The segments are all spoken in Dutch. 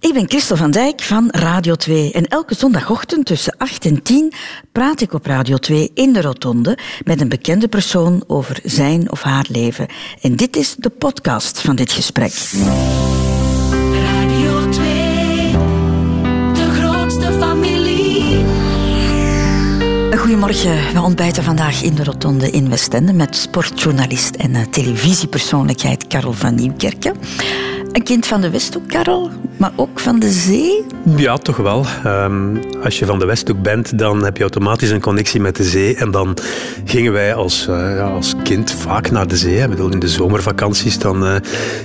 Ik ben Christel van Dijk van Radio 2 en elke zondagochtend tussen 8 en 10 praat ik op Radio 2 in de Rotonde met een bekende persoon over zijn of haar leven. En dit is de podcast van dit gesprek. Radio 2, de grootste familie. Goedemorgen, we ontbijten vandaag in de Rotonde in Westende met sportjournalist en eh, televisiepersoonlijkheid Karel van Nieuwkerken. Een kind van de Westhoek, Karel, maar ook van de zee? Ja, toch wel. Ehm, als je van de Westhoek bent, dan heb je automatisch een connectie met de zee. En dan gingen wij als, eh, ja, als kind vaak naar de zee. Ik bedoel, in de zomervakanties dan eh,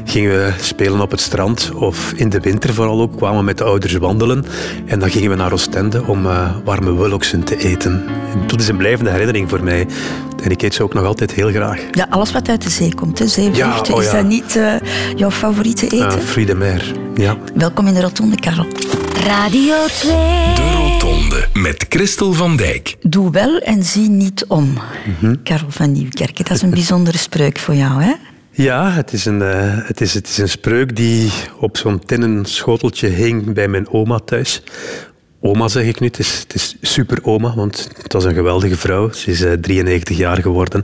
gingen we spelen op het strand. Of in de winter vooral ook, kwamen we met de ouders wandelen. En dan gingen we naar Oostende om uh, warme wuloksen te eten. En dat is een blijvende herinnering voor mij. En ik eet ze ook nog altijd heel graag. Ja, alles wat uit de zee komt, hè. zeevruchten. Ja, oh Is dat niet eh, jouw favoriete eten? Uh, Fruit de mer, ja. Welkom in de Rotonde, Karel. Radio 2. De Rotonde met Christel van Dijk. Doe wel en zie niet om. Karel van Nieuwkerken, dat is een bijzondere spreuk voor jou, hè? Ja, het is, een, eh, het, is, het is een spreuk die op zo'n tinnen schoteltje hing bij mijn oma thuis. Oma zeg ik nu, het is, het is super oma, want het was een geweldige vrouw. Ze is eh, 93 jaar geworden.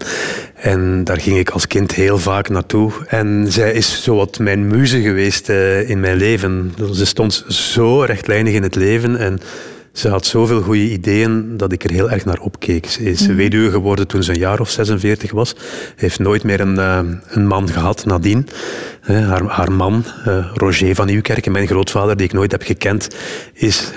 En daar ging ik als kind heel vaak naartoe. En zij is zowat mijn muze geweest eh, in mijn leven. Ze stond zo rechtlijnig in het leven en ze had zoveel goede ideeën dat ik er heel erg naar opkeek. Ze is weduwe geworden toen ze een jaar of 46 was. Heeft nooit meer een, eh, een man gehad nadien. Eh, haar, haar man, eh, Roger van Nieuwkerken, mijn grootvader, die ik nooit heb gekend, is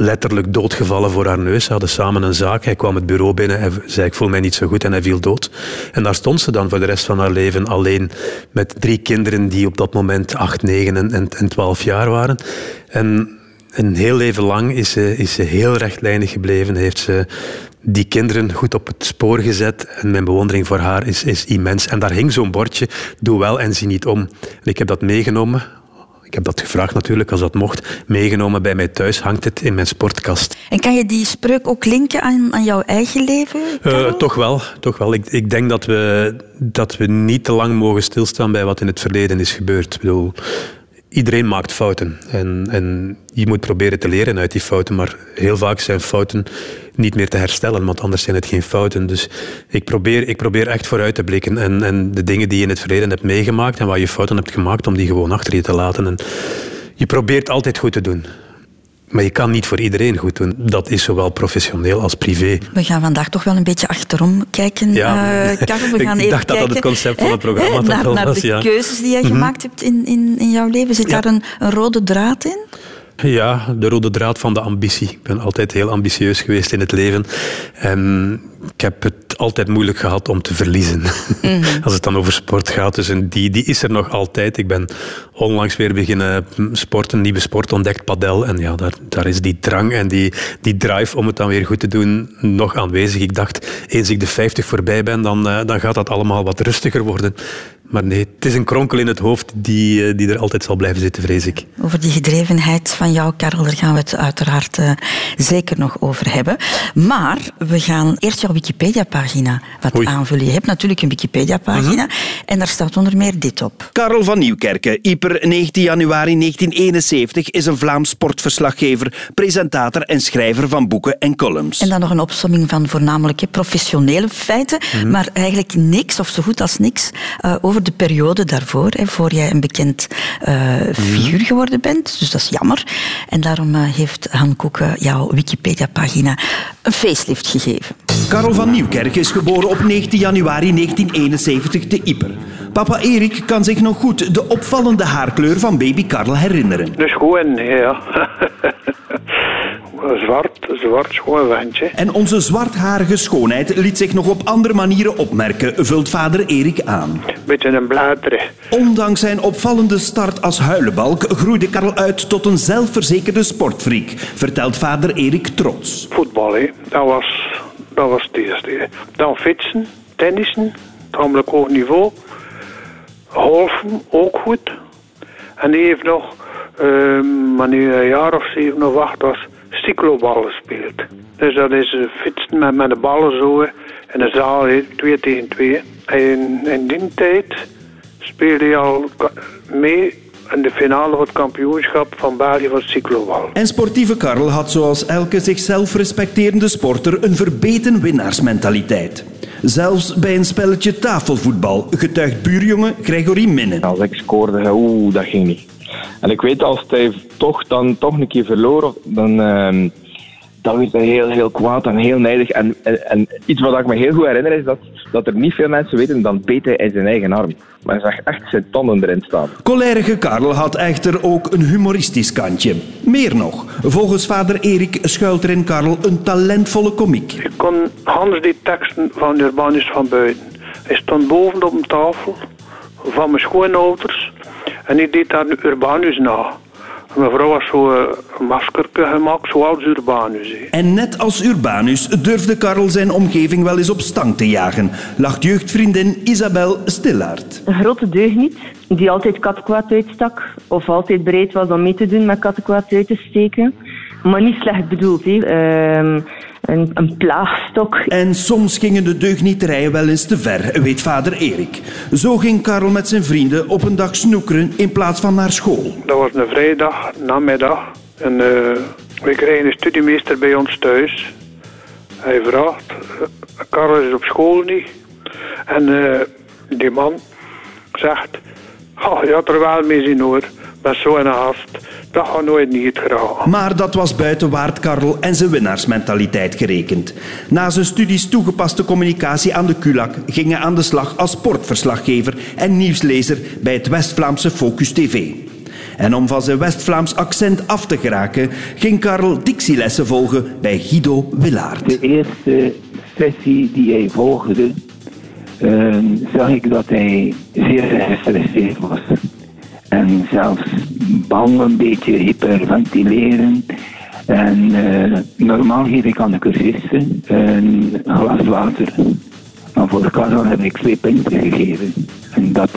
letterlijk doodgevallen voor haar neus. Ze hadden samen een zaak. Hij kwam het bureau binnen en zei ik voel mij niet zo goed en hij viel dood. En daar stond ze dan voor de rest van haar leven alleen met drie kinderen die op dat moment 8, 9 en, en 12 jaar waren. En een heel leven lang is ze, is ze heel rechtlijnig gebleven. Heeft ze die kinderen goed op het spoor gezet. En mijn bewondering voor haar is, is immens. En daar hing zo'n bordje, doe wel en zie niet om. En ik heb dat meegenomen. Ik heb dat gevraagd natuurlijk, als dat mocht. Meegenomen bij mij thuis, hangt het in mijn sportkast. En kan je die spreuk ook linken aan, aan jouw eigen leven? Eh, toch wel, toch wel. Ik, ik denk dat we, dat we niet te lang mogen stilstaan bij wat in het verleden is gebeurd. Ik bedoel, iedereen maakt fouten. En, en je moet proberen te leren uit die fouten. Maar heel vaak zijn fouten niet meer te herstellen, want anders zijn het geen fouten. Dus ik probeer, ik probeer echt vooruit te blikken. En, en de dingen die je in het verleden hebt meegemaakt en waar je fouten hebt gemaakt, om die gewoon achter je te laten. En je probeert altijd goed te doen. Maar je kan niet voor iedereen goed doen. Dat is zowel professioneel als privé. We gaan vandaag toch wel een beetje achterom kijken, Ja. eh, Karel. We Ik dacht dat dat het concept van het programma toch naar, naar was, de ja. Mhm. keuzes die jij gemaakt hebt in, in, in jouw leven. Zit Ja. daar een, een rode draad in? Ja, de rode draad van de ambitie. Ik ben altijd heel ambitieus geweest in het leven. En ik heb het altijd moeilijk gehad om te verliezen. Als het dan over sport gaat. Dus en die, die is er nog altijd. Ik ben onlangs weer beginnen sporten, een nieuwe sport ontdekt, padel. En ja, daar, daar is die drang en die, die drive om het dan weer goed te doen nog aanwezig. Ik dacht, eens ik de 50 voorbij ben, dan, eh, dan gaat dat allemaal wat rustiger worden. Maar nee, het is een kronkel in het hoofd die, eh, die er altijd zal blijven zitten, vrees ik. Over die gedrevenheid van jou, Karel, daar gaan we het uiteraard eh, zeker nog over hebben. Maar we gaan eerst jouw Wikipedia-pagina wat Oei. aanvullen. Je hebt natuurlijk een Wikipedia-pagina en daar staat onder meer dit op. Karel van Nieuwkerken, Ieper 19 januari 1971, is een Vlaams sportverslaggever, presentator en schrijver van boeken en columns. En dan nog een opsomming van voornamelijk professionele feiten, Mhm. maar eigenlijk niks, of zo goed als niks, eh, over de periode daarvoor, hè, voor jij een bekend eh, Mhm. figuur geworden bent. Dus dat is jammer. En daarom eh, heeft Han Koeken jouw Wikipedia-pagina een facelift gegeven. Karel van Nieuwkerken is geboren op 19 januari 1971 te Ieper. Papa Erik kan zich nog goed de opvallende haarkleur van baby Karel herinneren. Dus gewoon, ja. zwart, zwart, schoon wandje. En onze zwartharige schoonheid liet zich nog op andere manieren opmerken, vult vader Erik aan. Beetje een bladeren. Ondanks zijn opvallende start als huilenbalk groeide Karel uit tot een zelfverzekerde sportfreak, vertelt vader Erik trots. Voetbal, hè. Dat was, dat was het eerste. Dan fietsen, tennissen, tamelijk hoog niveau. Golfen, ook goed. En die heeft nog, eh, wanneer een jaar of zeven of acht was, cyclobal gespeeld. Dus dat is fietsen met, met de ballen zo, in de zaal, hè, twee tegen twee. En in die tijd speelde hij al mee in de finale van het kampioenschap van België van het cyclobal. En sportieve Karel had zoals elke zichzelf respecterende sporter een verbeten winnaarsmentaliteit. Zelfs bij een spelletje tafelvoetbal getuigt buurjongen Gregory Minne. Als ik scoorde, oeh, dat ging niet. En ik weet, als hij toch dan toch een keer verloor, dan, ehm, dan werd hij heel, heel kwaad en heel nijdig. En, en, en iets wat ik me heel goed herinner is dat, dat er niet veel mensen weten, dan beet hij in zijn eigen arm. Maar hij zag echt zijn tanden erin staan. Cholerige Karel had echter ook een humoristisch kantje. Meer nog, volgens vader Erik schuilt er in Karel een talentvolle komiek. Ik kon Hans die teksten van Urbanus van buiten. Hij stond boven op een tafel van mijn schoonouders en ik deed daar Urbanus na. Mijn vrouw was zo eh, maskerke gemaakt, zoals Urbanus. En net als Urbanus durfde Karel zijn omgeving wel eens op stang te jagen, lacht jeugdvriendin Isabel Stillaert. Een grote deugniet die altijd kattenkwaad uitstak of altijd bereid was om mee te doen met kattenkwaad uit te steken. Maar niet slecht bedoeld. Hè. Een, een plaagstok. En soms gingen de deugnieterijen wel eens te ver, weet vader Erik. Zo ging Karel met zijn vrienden op een dag snoekeren in plaats van naar school. Dat was een vrijdag, namiddag. En eh, we kregen een studiemeester bij ons thuis. Hij vraagt, eh, Karel is op school niet. En eh, die man zegt, oh, je had er wel mee zien hoor. Ben zo een gast. Dat gaat nooit niet graag. Maar dat was buiten waard Karel en zijn winnaarsmentaliteit gerekend. Na zijn studies toegepaste communicatie aan de CULAC ging hij aan de slag als sportverslaggever en nieuwslezer bij het West-Vlaamse Focus TV. En om van zijn West-Vlaams accent af te geraken, ging Karel dictielessen volgen bij Guido Willaert. De eerste sessie die hij volgde, eh, zag ik dat hij zeer gestresseerd was. En zelfs bang, een beetje hyperventileren. En eh, normaal geef ik aan de cursisten een glas water. Maar voor Karel heb ik twee pinten gegeven. En dat,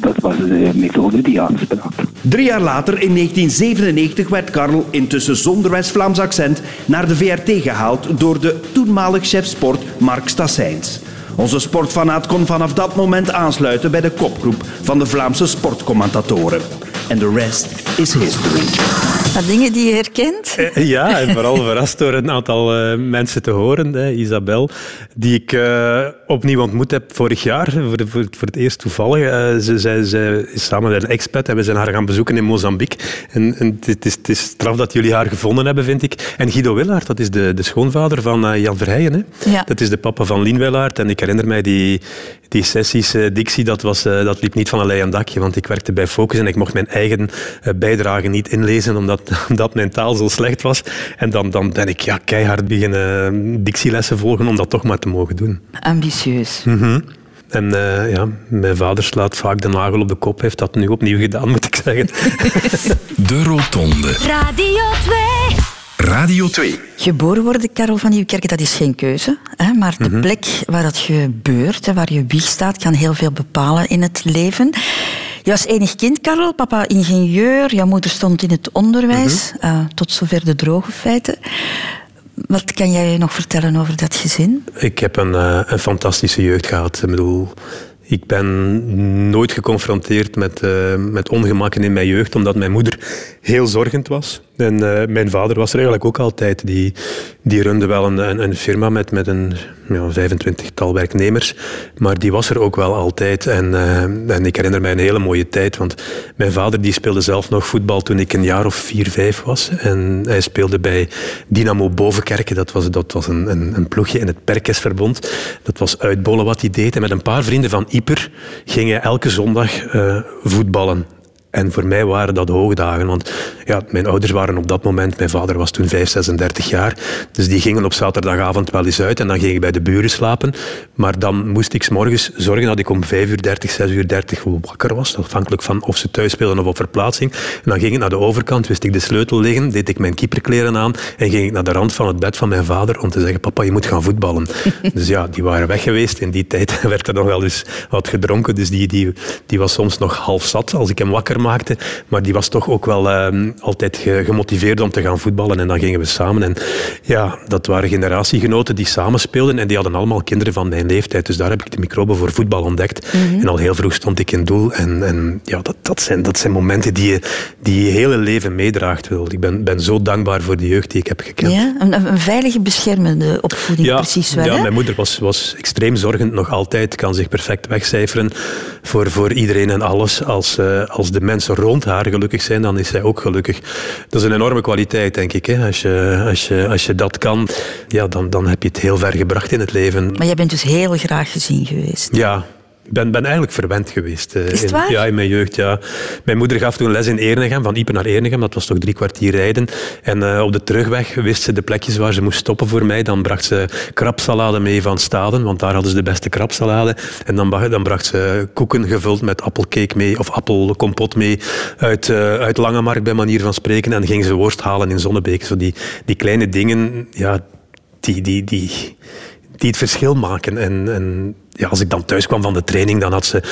dat was de methode die aansprak. Drie jaar later, in 1997, werd Karel, intussen zonder West-Vlaams accent, naar de VRT gehaald door de toenmalig chef sport Mark Stassijns. Onze sportfanaat kon vanaf dat moment aansluiten bij de kopgroep van de Vlaamse sportcommentatoren. En de rest is history. Maar dingen die je herkent? Eh, Ja, en vooral verrast door een aantal eh, mensen te horen. Hè. Isabel, die ik eh, opnieuw ontmoet heb vorig jaar, voor, de- voor, voor het eerst toevallig. Ze, zij, zij is samen met een expat en we zijn haar gaan bezoeken in Mozambique. En, en het, is, het is straf dat jullie haar gevonden hebben, vind ik. En Guido Willaert, dat is de, de schoonvader van Jan Verheijen. Hè. Ja. Dat is de papa van Lien Willaert. En ik herinner mij die, die sessies, Dixie, dat, was, dat liep niet van een leien dakje. Want ik werkte bij Focus en ik mocht mijn eigen bijdrage niet inlezen, omdat, omdat mijn taal zo slecht was. En dan, dan ben ik ja, keihard beginnen Dixie-lessen volgen om dat toch maar te mogen doen. Ambitieus. Mhm. En eh, ja, mijn vader slaat vaak de nagel op de kop, heeft dat nu opnieuw gedaan, moet ik zeggen. De Rotonde. Radio 2. Radio 2. Geboren worden, Karel van Nieuwkerken, dat is geen keuze. Hè? Maar de plek waar dat gebeurt, hè, waar je wieg staat, kan heel veel bepalen in het leven. Je was enig kind, Karel. Papa ingenieur, jouw moeder stond in het onderwijs. Eh, tot zover de droge feiten. Wat kan jij nog vertellen over dat gezin? Ik heb een, eh, een fantastische jeugd gehad. Ik bedoel, ik ben nooit geconfronteerd met, eh, met ongemakken in mijn jeugd, omdat mijn moeder heel zorgend was. En eh, mijn vader was er eigenlijk ook altijd. Die, die runde wel een, een, firma met, met een ja, 25-tal werknemers, maar die was er ook wel altijd. En, eh, en ik herinner mij een hele mooie tijd, want mijn vader die speelde zelf nog voetbal toen ik een jaar of vier, vijf was. En hij speelde bij Dynamo Bovenkerken. Dat was, dat was een, een, een ploegje in het Perkesverbond. Dat was uitbollen wat hij deed. En met een paar vrienden van Ieper ging hij elke zondag eh, voetballen. En voor mij waren dat hoogdagen, want ja, mijn ouders waren op dat moment, mijn vader was toen 5, 36 jaar, dus die gingen op zaterdagavond wel eens uit en dan ging ik bij de buren slapen. Maar dan moest ik 's morgens zorgen dat ik om 5 uur 30, 6 uur 30 wakker was, afhankelijk van of ze thuis speelden of op verplaatsing. En dan ging ik naar de overkant, wist ik de sleutel liggen, deed ik mijn keeperkleren aan en ging ik naar de rand van het bed van mijn vader om te zeggen, papa, je moet gaan voetballen. dus ja, die waren weg geweest. In die tijd werd er nog wel eens wat gedronken, dus die, die, die was soms nog half zat als ik hem wakker maakte. Maar die was toch ook wel ehm, altijd ge- gemotiveerd om te gaan voetballen. En dan gingen we samen. En ja, dat waren generatiegenoten die samen speelden. En die hadden allemaal kinderen van mijn leeftijd. Dus daar heb ik de microbe voor voetbal ontdekt. En al heel vroeg stond ik in doel. En, en ja, dat, dat, zijn, dat zijn momenten die je, die je hele leven meedraagt. Wil. Ik ben, ben zo dankbaar voor de jeugd die ik heb gekend. Ja, een, een veilige, beschermende opvoeding, precies wel. ja hè? mijn moeder was, was extreem zorgend nog altijd. Kan zich perfect wegcijferen voor, voor iedereen en alles. Als, eh, als de mensen rond haar gelukkig zijn, dan is zij ook gelukkig. Dat is een enorme kwaliteit, denk ik. Hè. Als, je, als, je, als je dat kan, ja, dan, dan heb je het heel ver gebracht in het leven. Maar jij bent dus heel graag gezien geweest. Ja, ik ben, ben eigenlijk verwend geweest. Is het in, waar? Ja, in mijn jeugd, ja. Mijn moeder gaf toen les in Ernegem, van Iepen naar Ernegem. Dat was toch drie kwartier rijden. En eh, op de terugweg wist ze de plekjes waar ze moest stoppen voor mij. Dan bracht ze krabsalade mee van Staden, want daar hadden ze de beste krabsalade. En dan, dan bracht ze koeken gevuld met appelcake mee, of appelkompot mee, uit, eh uit Langemark bij manier van spreken. En dan ging ze worst halen in Zonnebeek. Zo die, die kleine dingen, ja, die, die, die, die het verschil maken. En, en ja, als ik dan thuis kwam van de training, dan had ze...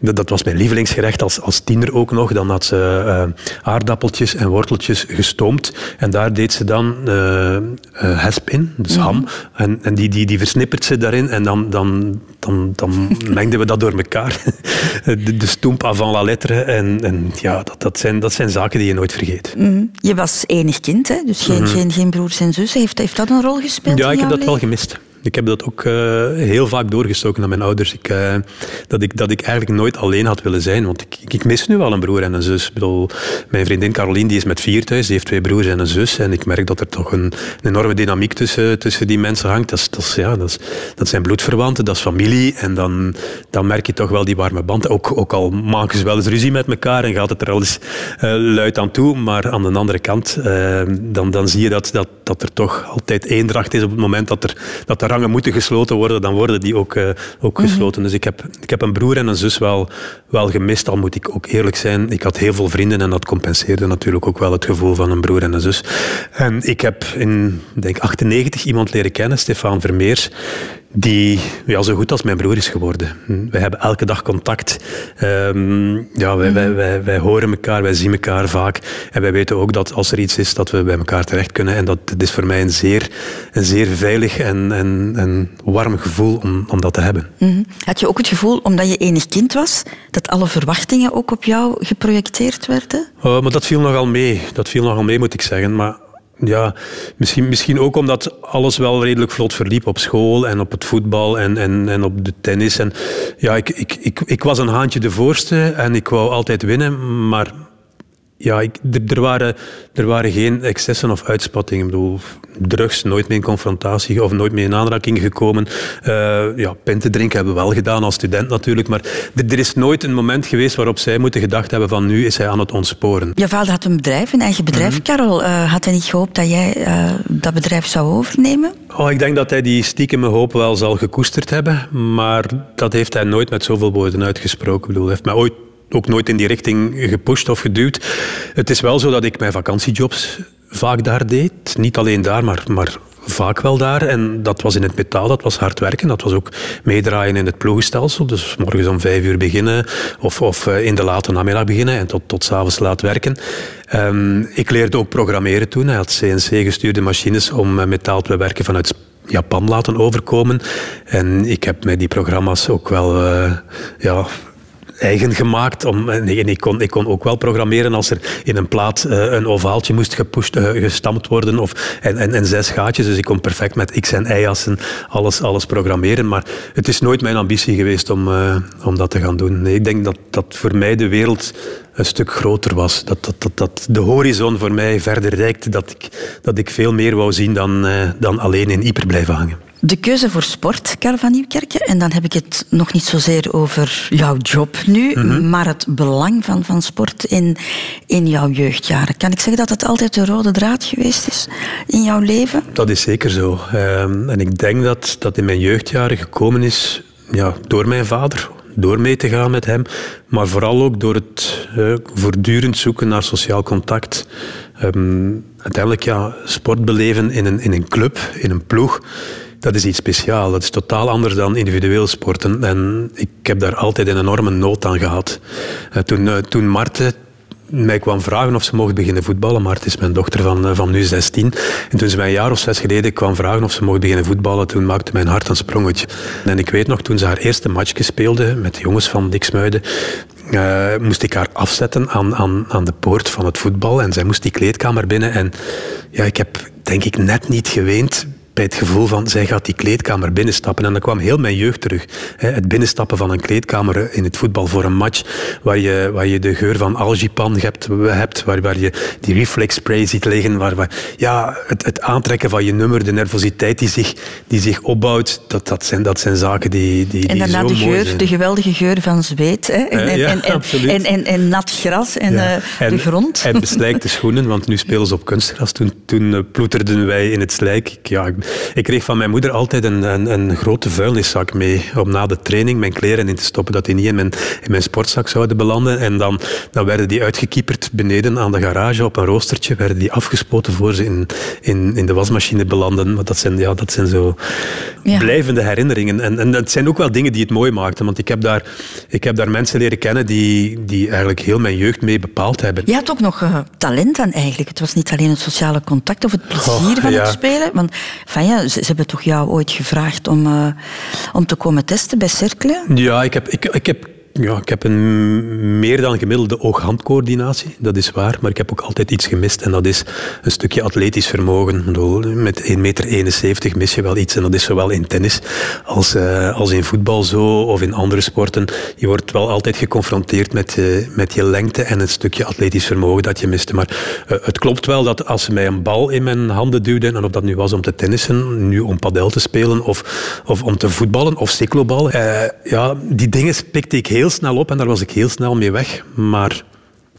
Dat, dat was mijn lievelingsgerecht als, als tiener ook nog. Dan had ze eh, aardappeltjes en worteltjes gestoomd. En daar deed ze dan eh eh, hesp in, dus ham. En, en die, die, die versnippert ze daarin. En dan, dan, dan, dan mengden we dat door elkaar. de, de stoemp avant la lettre. En, en ja, dat, dat, zijn, dat zijn zaken die je nooit vergeet. Mhm. Je was enig kind, hè? dus geen, geen, geen broers en zussen. Heeft, heeft dat een rol gespeeld Mhm. Ja, ik heb dat wel gemist. Ik heb dat ook eh, heel vaak doorgestoken aan mijn ouders. Ik, eh, dat, ik, dat ik eigenlijk nooit alleen had willen zijn. Want ik, ik, mis nu wel een broer en een zus. Ik bedoel, mijn vriendin Caroline die is met vier thuis. Die heeft twee broers en een zus. En ik merk dat er toch een, een enorme dynamiek tussen, tussen die mensen hangt. Dat, is, dat, is, ja, dat, is, dat zijn bloedverwanten, dat is familie. En dan, dan merk je toch wel die warme band. Ook, ook al maken ze wel eens ruzie met elkaar en gaat het er al eens eh, luid aan toe. Maar aan de andere kant, dan, dan zie je dat, dat, dat er toch altijd eendracht is op het moment dat er, dat de rangen moeten gesloten worden. Dan worden die ook, eh, ook gesloten. Dus ik heb, ik heb een broer en een zus wel, wel gemist, al moet ik ook eerlijk zijn. Ik had heel veel vrienden en dat compenseerde natuurlijk ook wel het gevoel van een broer en een zus. En ik heb in, denk 98 iemand leren kennen, Stefan Vermeers, die ja, zo goed als mijn broer is geworden. Hm, Wij hebben elke dag contact. Ehm, ja, wij, wij, wij, wij horen elkaar, wij zien elkaar vaak. En wij weten ook dat als er iets is, dat we bij elkaar terecht kunnen. En dat, dat is voor mij een zeer, een zeer veilig en, en, en warm gevoel om, om dat te hebben. Mhm. Had je ook het gevoel, omdat je enig kind was, dat alle verwachtingen ook op jou geprojecteerd werden? Oh, maar dat viel nogal mee. Dat viel nogal mee, moet ik zeggen. Maar ja, misschien, misschien ook omdat alles wel redelijk vlot verliep op school en op het voetbal en, en, en op de tennis. En ja, ik, ik, ik, ik was een haantje de voorste en ik wou altijd winnen, maar ja, ik, er, er, waren, er waren geen excessen of uitspattingen. Ik bedoel, drugs, nooit meer in confrontatie of nooit meer in aanraking gekomen. Eh ja, pinten drinken hebben we wel gedaan als student natuurlijk, maar er, er is nooit een moment geweest waarop zij moeten gedacht hebben van nu is hij aan het ontsporen. Je vader had een bedrijf, een eigen bedrijf, Mhm. Karel. Eh, had hij niet gehoopt dat jij eh, dat bedrijf zou overnemen? Oh, ik denk dat hij die stiekeme hoop wel zal gekoesterd hebben, maar dat heeft hij nooit met zoveel woorden uitgesproken. Ik bedoel, hij heeft mij ooit ook nooit in die richting gepusht of geduwd. Het is wel zo dat ik mijn vakantiejobs vaak daar deed. Niet alleen daar, maar, maar vaak wel daar. En dat was in het metaal, dat was hard werken. Dat was ook meedraaien in het ploegenstelsel. Dus morgens om vijf uur beginnen of, of eh, in de late namiddag beginnen en tot, tot s'avonds laat werken. Ehm, ik leerde ook programmeren toen. Hij had CNC-gestuurde machines om eh, metaal te bewerken vanuit Japan laten overkomen. En ik heb mij die programma's ook wel eh, ja, eigen gemaakt. Om, en ik, kon, ik kon ook wel programmeren als er in een plaat eh, een ovaaltje moest gepusht, eh, gestampt worden of, en, en, en zes gaatjes. Dus ik kon perfect met X- en Y-assen alles, alles programmeren. Maar het is nooit mijn ambitie geweest om, eh, om dat te gaan doen. Nee, ik denk dat, dat voor mij de wereld een stuk groter was. Dat, dat, dat, dat de horizon voor mij verder reikte. Dat ik, dat ik veel meer wou zien dan, eh, dan alleen in Ieper blijven hangen. De keuze voor sport, Karel van Nieuwkerken. En dan heb ik het nog niet zozeer over jouw job nu, Mhm. maar het belang van, van sport in, in jouw jeugdjaren. Kan ik zeggen dat het altijd de rode draad geweest is in jouw leven? Dat is zeker zo. Ehm, en ik denk dat dat in mijn jeugdjaren gekomen is ja, door mijn vader. Door mee te gaan met hem. Maar vooral ook door het eh, voortdurend zoeken naar sociaal contact. Ehm, uiteindelijk, ja, sport beleven in een, in een club, in een ploeg. Dat is iets speciaals. Dat is totaal anders dan individueel sporten. En ik heb daar altijd een enorme nood aan gehad. Eh, toen, eh, toen Marten mij kwam vragen of ze mocht beginnen voetballen. Maar is mijn dochter van, eh, van nu 16. En toen ze mij een jaar of zes geleden kwam vragen of ze mocht beginnen voetballen, toen maakte mijn hart een sprongetje. En ik weet nog, toen ze haar eerste matchje speelde met de jongens van Diksmuiden, uh, moest ik haar afzetten aan, aan, aan de poort van het voetbal. En zij moest die kleedkamer binnen. En ja, ik heb denk ik net niet geweend bij het gevoel van zij gaat die kleedkamer binnenstappen. En dan kwam heel mijn jeugd terug. Het binnenstappen van een kleedkamer in het voetbal voor een match, waar je, waar je de geur van algipan hebt, hebt waar, waar je die reflex spray ziet liggen, waar, waar ja, het, het aantrekken van je nummer, de nervositeit die zich, die zich opbouwt, dat, dat, zijn, dat zijn zaken die, die, en daarna de geur, de geweldige geur van zweet. Hè? En, en, ja, en, en, en, nat gras en uh, de grond. En beslijkte schoenen, want nu spelen ze op kunstgras. Toen, toen uh, ploeterden wij in het slijk. Ja, ik kreeg van mijn moeder altijd een, een, een, grote vuilniszak mee om na de training mijn kleren in te stoppen, dat die niet in mijn, in mijn sportzak zouden belanden. En dan, dan werden die uitgekieperd beneden aan de garage op een roostertje, werden die afgespoten voor ze in, in, in de wasmachine belanden. Maar dat zijn, ja, dat zijn zo blijvende herinneringen. En, en het zijn ook wel dingen die het mooi maakten, want ik heb daar, ik heb daar mensen leren kennen die, die eigenlijk heel mijn jeugd mee bepaald hebben. Je had ook nog uh, talent dan eigenlijk. Het was niet alleen het sociale contact of het plezier oh, van het spelen. Want van ja, ze, hebben toch jou ooit gevraagd om, uh, om te komen testen bij Cercle? Ja, ik heb, ik, ik heb ja, ik heb een meer dan gemiddelde oog-handcoördinatie, dat is waar. Maar ik heb ook altijd iets gemist en dat is een stukje atletisch vermogen. Met 1,71 meter mis je wel iets en dat is zowel in tennis als, uh, als in voetbal zo of in andere sporten. Je wordt wel altijd geconfronteerd met, uh, met je lengte en een stukje atletisch vermogen dat je miste. Maar uh, het klopt wel dat als ze mij een bal in mijn handen duwden, en of dat nu was om te tennissen, nu om padel te spelen of, of om te voetballen of cyclobal, ja, die dingen pikte ik heel heel snel op en daar was ik heel snel mee weg. Maar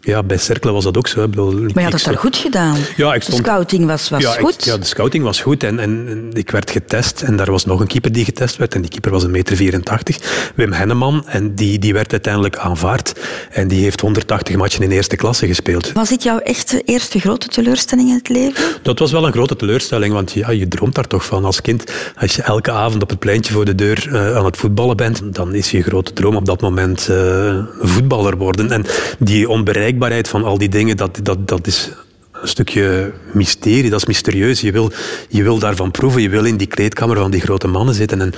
ja, bij Cercle was dat ook zo. Bedoel, maar je had het daar goed gedaan. Ja, ik stond, de scouting was, was ja, goed. ja, de scouting was goed en, en, ik werd getest. En daar was nog een keeper die getest werd. En die keeper was een meter 84, Wim Henneman. En die, die werd uiteindelijk aanvaard. En die heeft 180 matchen in eerste klasse gespeeld. Was dit jouw echte eerste grote teleurstelling in het leven? Dat was wel een grote teleurstelling, want ja, je droomt daar toch van als kind. Als je elke avond op het pleintje voor de deur uh, aan het voetballen bent, dan is je grote droom op dat moment uh, voetballer worden. En die onbereikbaar van al die dingen, dat, dat, dat is een stukje mysterie, dat is mysterieus. Je wil, je wil daarvan proeven, je wil in die kleedkamer van die grote mannen zitten. En,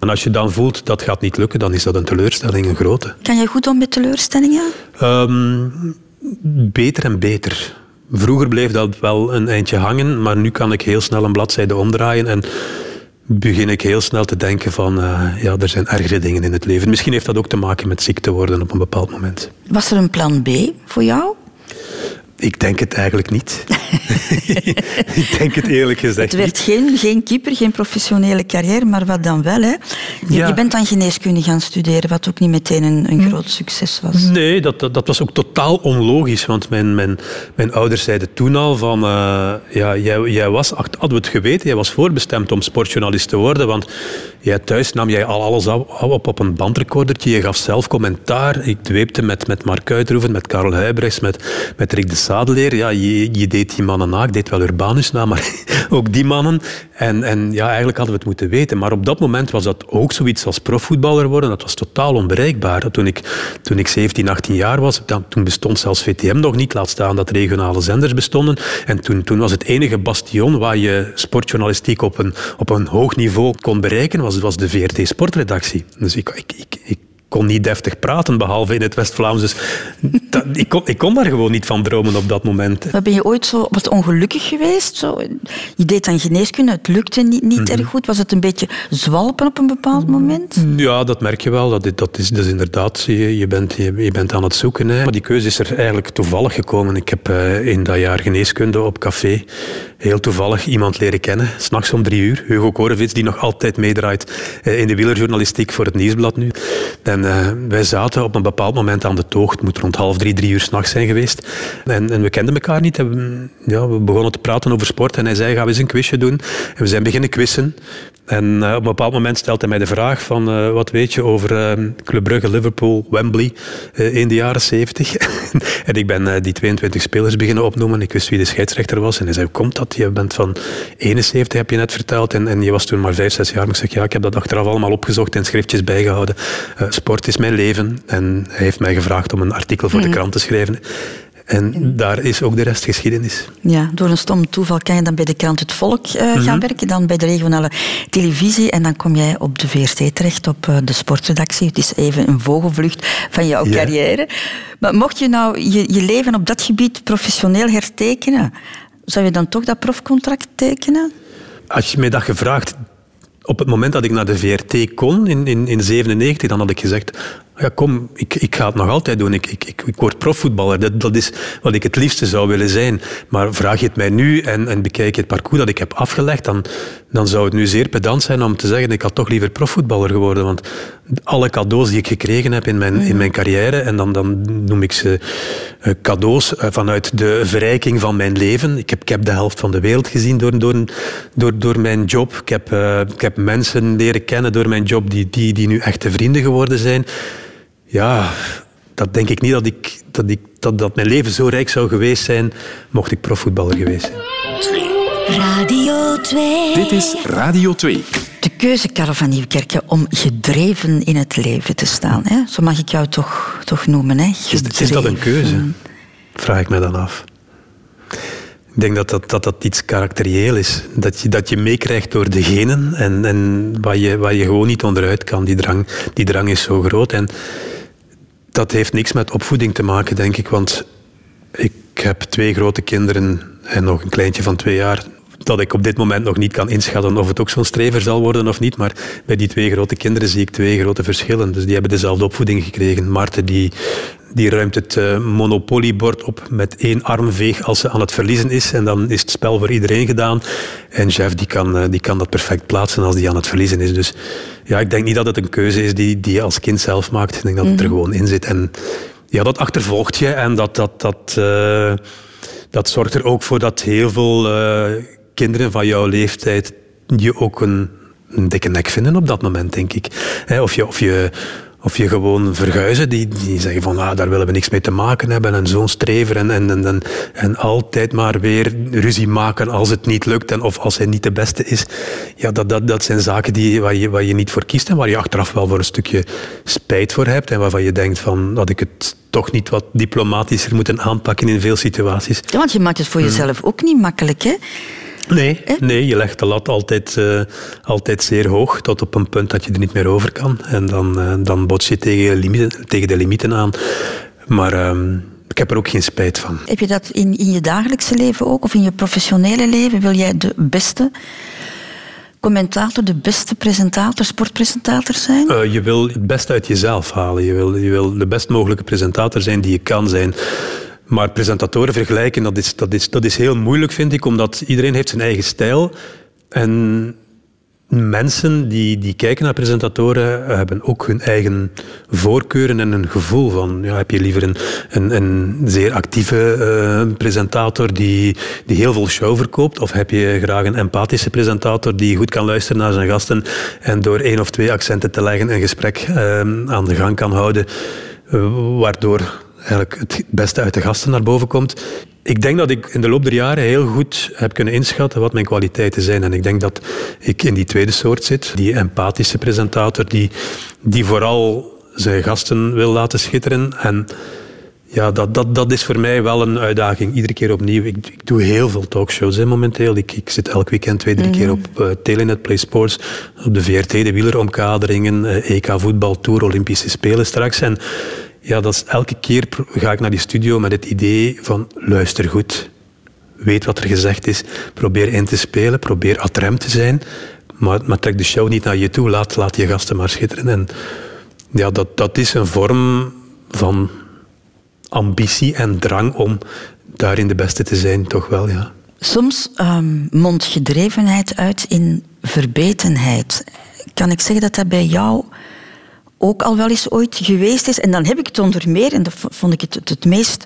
en als je dan voelt dat gaat niet lukken, dan is dat een teleurstelling, een grote. Kan je goed om met teleurstellingen? Um, beter en beter. Vroeger bleef dat wel een eindje hangen, maar nu kan ik heel snel een bladzijde omdraaien en begin ik heel snel te denken van, uh, ja, er zijn ergere dingen in het leven. Misschien heeft dat ook te maken met ziek te worden op een bepaald moment. Was er een plan B voor jou? Ik denk het eigenlijk niet. ik denk het eerlijk gezegd Het werd geen, geen keeper, geen professionele carrière, maar wat dan wel. Hè? Je, bent dan geneeskunde gaan studeren, wat ook niet meteen een, een groot succes was. Nee, dat, dat, dat, was ook totaal onlogisch. Want mijn, mijn, mijn ouders zeiden toen al van... Uh, ja, jij, jij was, hadden we het geweten, jij was voorbestemd om sportjournalist te worden. Want jij thuis nam jij al alles op op een bandrecordertje. Je gaf zelf commentaar. Ik dweepte met, met Mark Uitroeven, met Karel Huibrechts, met, met Rick de Ja, je, deed die mannen na. Ik deed wel Urbanus na, maar ook die mannen. En, en ja, eigenlijk hadden we het moeten weten. Maar op dat moment was dat ook zoiets als profvoetballer worden. Dat was totaal onbereikbaar. Toen ik, toen ik 17, 18 jaar was, dan, toen bestond zelfs VTM nog niet. Laat staan dat regionale zenders bestonden. En toen, toen was het enige bastion waar je sportjournalistiek op een, op een hoog niveau kon bereiken, was, was de VRT Sportredactie. Dus ik, ik, ik kon niet deftig praten, behalve in het West-Vlaams. Dus dat, ik, kon, ik kon daar gewoon niet van dromen op dat moment. Maar ben je ooit zo wat ongelukkig geweest? Zo, je deed dan geneeskunde, het lukte niet, niet mhm. erg goed. Was het een beetje zwalpen op een bepaald moment? Ja, dat merk je wel. Dat, dat is dus inderdaad, je, je, bent, je, je, bent aan het zoeken. Hè. Maar die keuze is er eigenlijk toevallig gekomen. Ik heb uh, in dat jaar geneeskunde op café heel toevallig iemand leren kennen. S'nachts om drie uur. Hugo Korevits, die nog altijd meedraait uh, in de wielerjournalistiek voor het Nieuwsblad nu. En uh, wij zaten op een bepaald moment aan de toog. Het moet rond half drie, drie uur s'nachts zijn geweest. En, en, we kenden elkaar niet. En, ja, we begonnen te praten over sport. En hij zei, gaan we eens een quizje doen. En we zijn beginnen quizzen. En uh, op een bepaald moment stelt hij mij de vraag van uh, wat weet je over uh, Club Brugge, Liverpool, Wembley in de jaren 70. en ik ben die 22 spelers beginnen opnoemen. Ik wist wie de scheidsrechter was. En hij zei, hoe komt dat? Je bent van 71, heb je net verteld. En, en je was toen maar 5, 6 jaar. Maar ik zeg, ja, ik heb dat achteraf allemaal opgezocht en schriftjes bijgehouden. sport is mijn leven. En hij heeft mij gevraagd om een artikel voor de mhm. krant te schrijven. En daar is ook de rest geschiedenis. Ja, door een stom toeval kan je dan bij de krant Het Volk eh, gaan Mhm. werken, dan bij de regionale televisie en dan kom jij op de VRT terecht, op eh, de sportredactie. Het is even een vogelvlucht van jouw Ja. carrière. Maar mocht je nou je, je leven op dat gebied professioneel hertekenen, zou je dan toch dat profcontract tekenen? Als je mij dat gevraagd, op het moment dat ik naar de VRT kon, in 1997, in 97, dan had ik gezegd, ja kom, ik, ik ga het nog altijd doen. Ik, ik, ik, ik word profvoetballer. Dat, dat is wat ik het liefste zou willen zijn. Maar vraag je het mij nu en, en bekijk je het parcours dat ik heb afgelegd, dan, dan zou het nu zeer pedant zijn om te zeggen, ik had toch liever profvoetballer geworden. Want alle cadeaus die ik gekregen heb in mijn, in mijn carrière, en dan, dan noem ik ze eh, cadeaus eh, vanuit de verrijking van mijn leven. Ik heb, ik heb de helft van de wereld gezien door, door, door, door mijn job. Ik heb, eh, ik heb mensen leren kennen door mijn job die, die, die nu echte vrienden geworden zijn. Ja, dat denk ik niet dat, ik, dat, ik, dat, dat mijn leven zo rijk zou geweest zijn mocht ik profvoetballer geweest zijn. Radio 2. Dit is Radio 2. De keuze, Karel van Nieuwkerken, om gedreven in het leven te staan. Hè? Zo mag ik jou toch, toch noemen. Hè? Is, is dat een keuze? Vraag ik me dan af. Ik denk dat dat, dat, dat iets karakterieel is. Dat je, dat je meekrijgt door de genen en, en waar, je, waar je gewoon niet onderuit kan. Die drang, die drang is zo groot. En dat heeft niks met opvoeding te maken, denk ik. Want ik heb twee grote kinderen en nog een kleintje van twee jaar. Dat ik op dit moment nog niet kan inschatten of het ook zo'n strever zal worden of niet. Maar bij die twee grote kinderen zie ik twee grote verschillen. Dus die hebben dezelfde opvoeding gekregen. Maarten die, die ruimt het eh, monopoliebord op met één armveeg als ze aan het verliezen is. En dan is het spel voor iedereen gedaan. En Jeff die kan, eh, die kan dat perfect plaatsen als die aan het verliezen is. Dus ja, ik denk niet dat het een keuze is die, die je als kind zelf maakt. Ik denk dat het er gewoon in zit. En ja, dat achtervolgt je en dat, dat, dat, eh, dat zorgt er ook voor dat heel veel kinderen van jouw leeftijd je ook een, een dikke nek vinden op dat moment, denk ik. Hè, of, je, of, je, of je gewoon verguizen, die, die zeggen van ah, daar willen we niks mee te maken hebben en zo'n strever en, en, en, en, en altijd maar weer ruzie maken als het niet lukt en of als hij niet de beste is. Ja, dat, dat, dat zijn zaken die, waar, je, waar je niet voor kiest en waar je achteraf wel voor een stukje spijt voor hebt en waarvan je denkt van had ik het toch niet wat diplomatischer moeten aanpakken in veel situaties. Ja, want je maakt het voor jezelf ook niet makkelijk. Hè? Nee, nee, je legt de lat altijd, eh, altijd zeer hoog, tot op een punt dat je er niet meer over kan. En dan, eh, dan bots je tegen, de limieten, tegen de limieten aan. Maar ehm, ik heb er ook geen spijt van. Heb je dat in, in je dagelijkse leven ook, of in je professionele leven? Wil jij de beste commentator, de beste presentator, sportpresentator zijn? Eh, je wil het beste uit jezelf halen. Je wil, je wil de best mogelijke presentator zijn die je kan zijn. Maar presentatoren vergelijken, dat is, dat, is, dat is heel moeilijk, vind ik, omdat iedereen heeft zijn eigen stijl. En mensen die, die kijken naar presentatoren eh, hebben ook hun eigen voorkeuren en een gevoel van. Ja, heb je liever een, een, een zeer actieve eh, presentator die, die heel veel show verkoopt? Of heb je graag een empathische presentator die goed kan luisteren naar zijn gasten en door één of twee accenten te leggen een gesprek eh, aan de gang kan houden, waardoor eigenlijk het beste uit de gasten naar boven komt. Ik denk dat ik in de loop der jaren heel goed heb kunnen inschatten wat mijn kwaliteiten zijn. En ik denk dat ik in die tweede soort zit. Die empathische presentator die, die vooral zijn gasten wil laten schitteren. En ja, dat, dat, dat is voor mij wel een uitdaging, iedere keer opnieuw. Ik, ik doe heel veel talkshows hè, momenteel. Ik, ik zit elk weekend twee, drie keer op uh, Telenet Play Sports, op de VRT, de wieleromkaderingen, uh, EK voetbal, Tour, Olympische Spelen straks. En ja, dat is elke keer ga ik naar die studio met het idee van luister goed, weet wat er gezegd is, probeer in te spelen, probeer atrem te zijn, maar, maar trek de show niet naar je toe, laat, laat je gasten maar schitteren. En ja, dat, dat is een vorm van ambitie en drang om daarin de beste te zijn, toch wel, ja. Soms um, mondt gedrevenheid uit in verbetenheid. Kan ik zeggen dat dat bij jou ook al wel eens ooit geweest is. En dan heb ik het onder meer, en dat vond ik het, het, het meest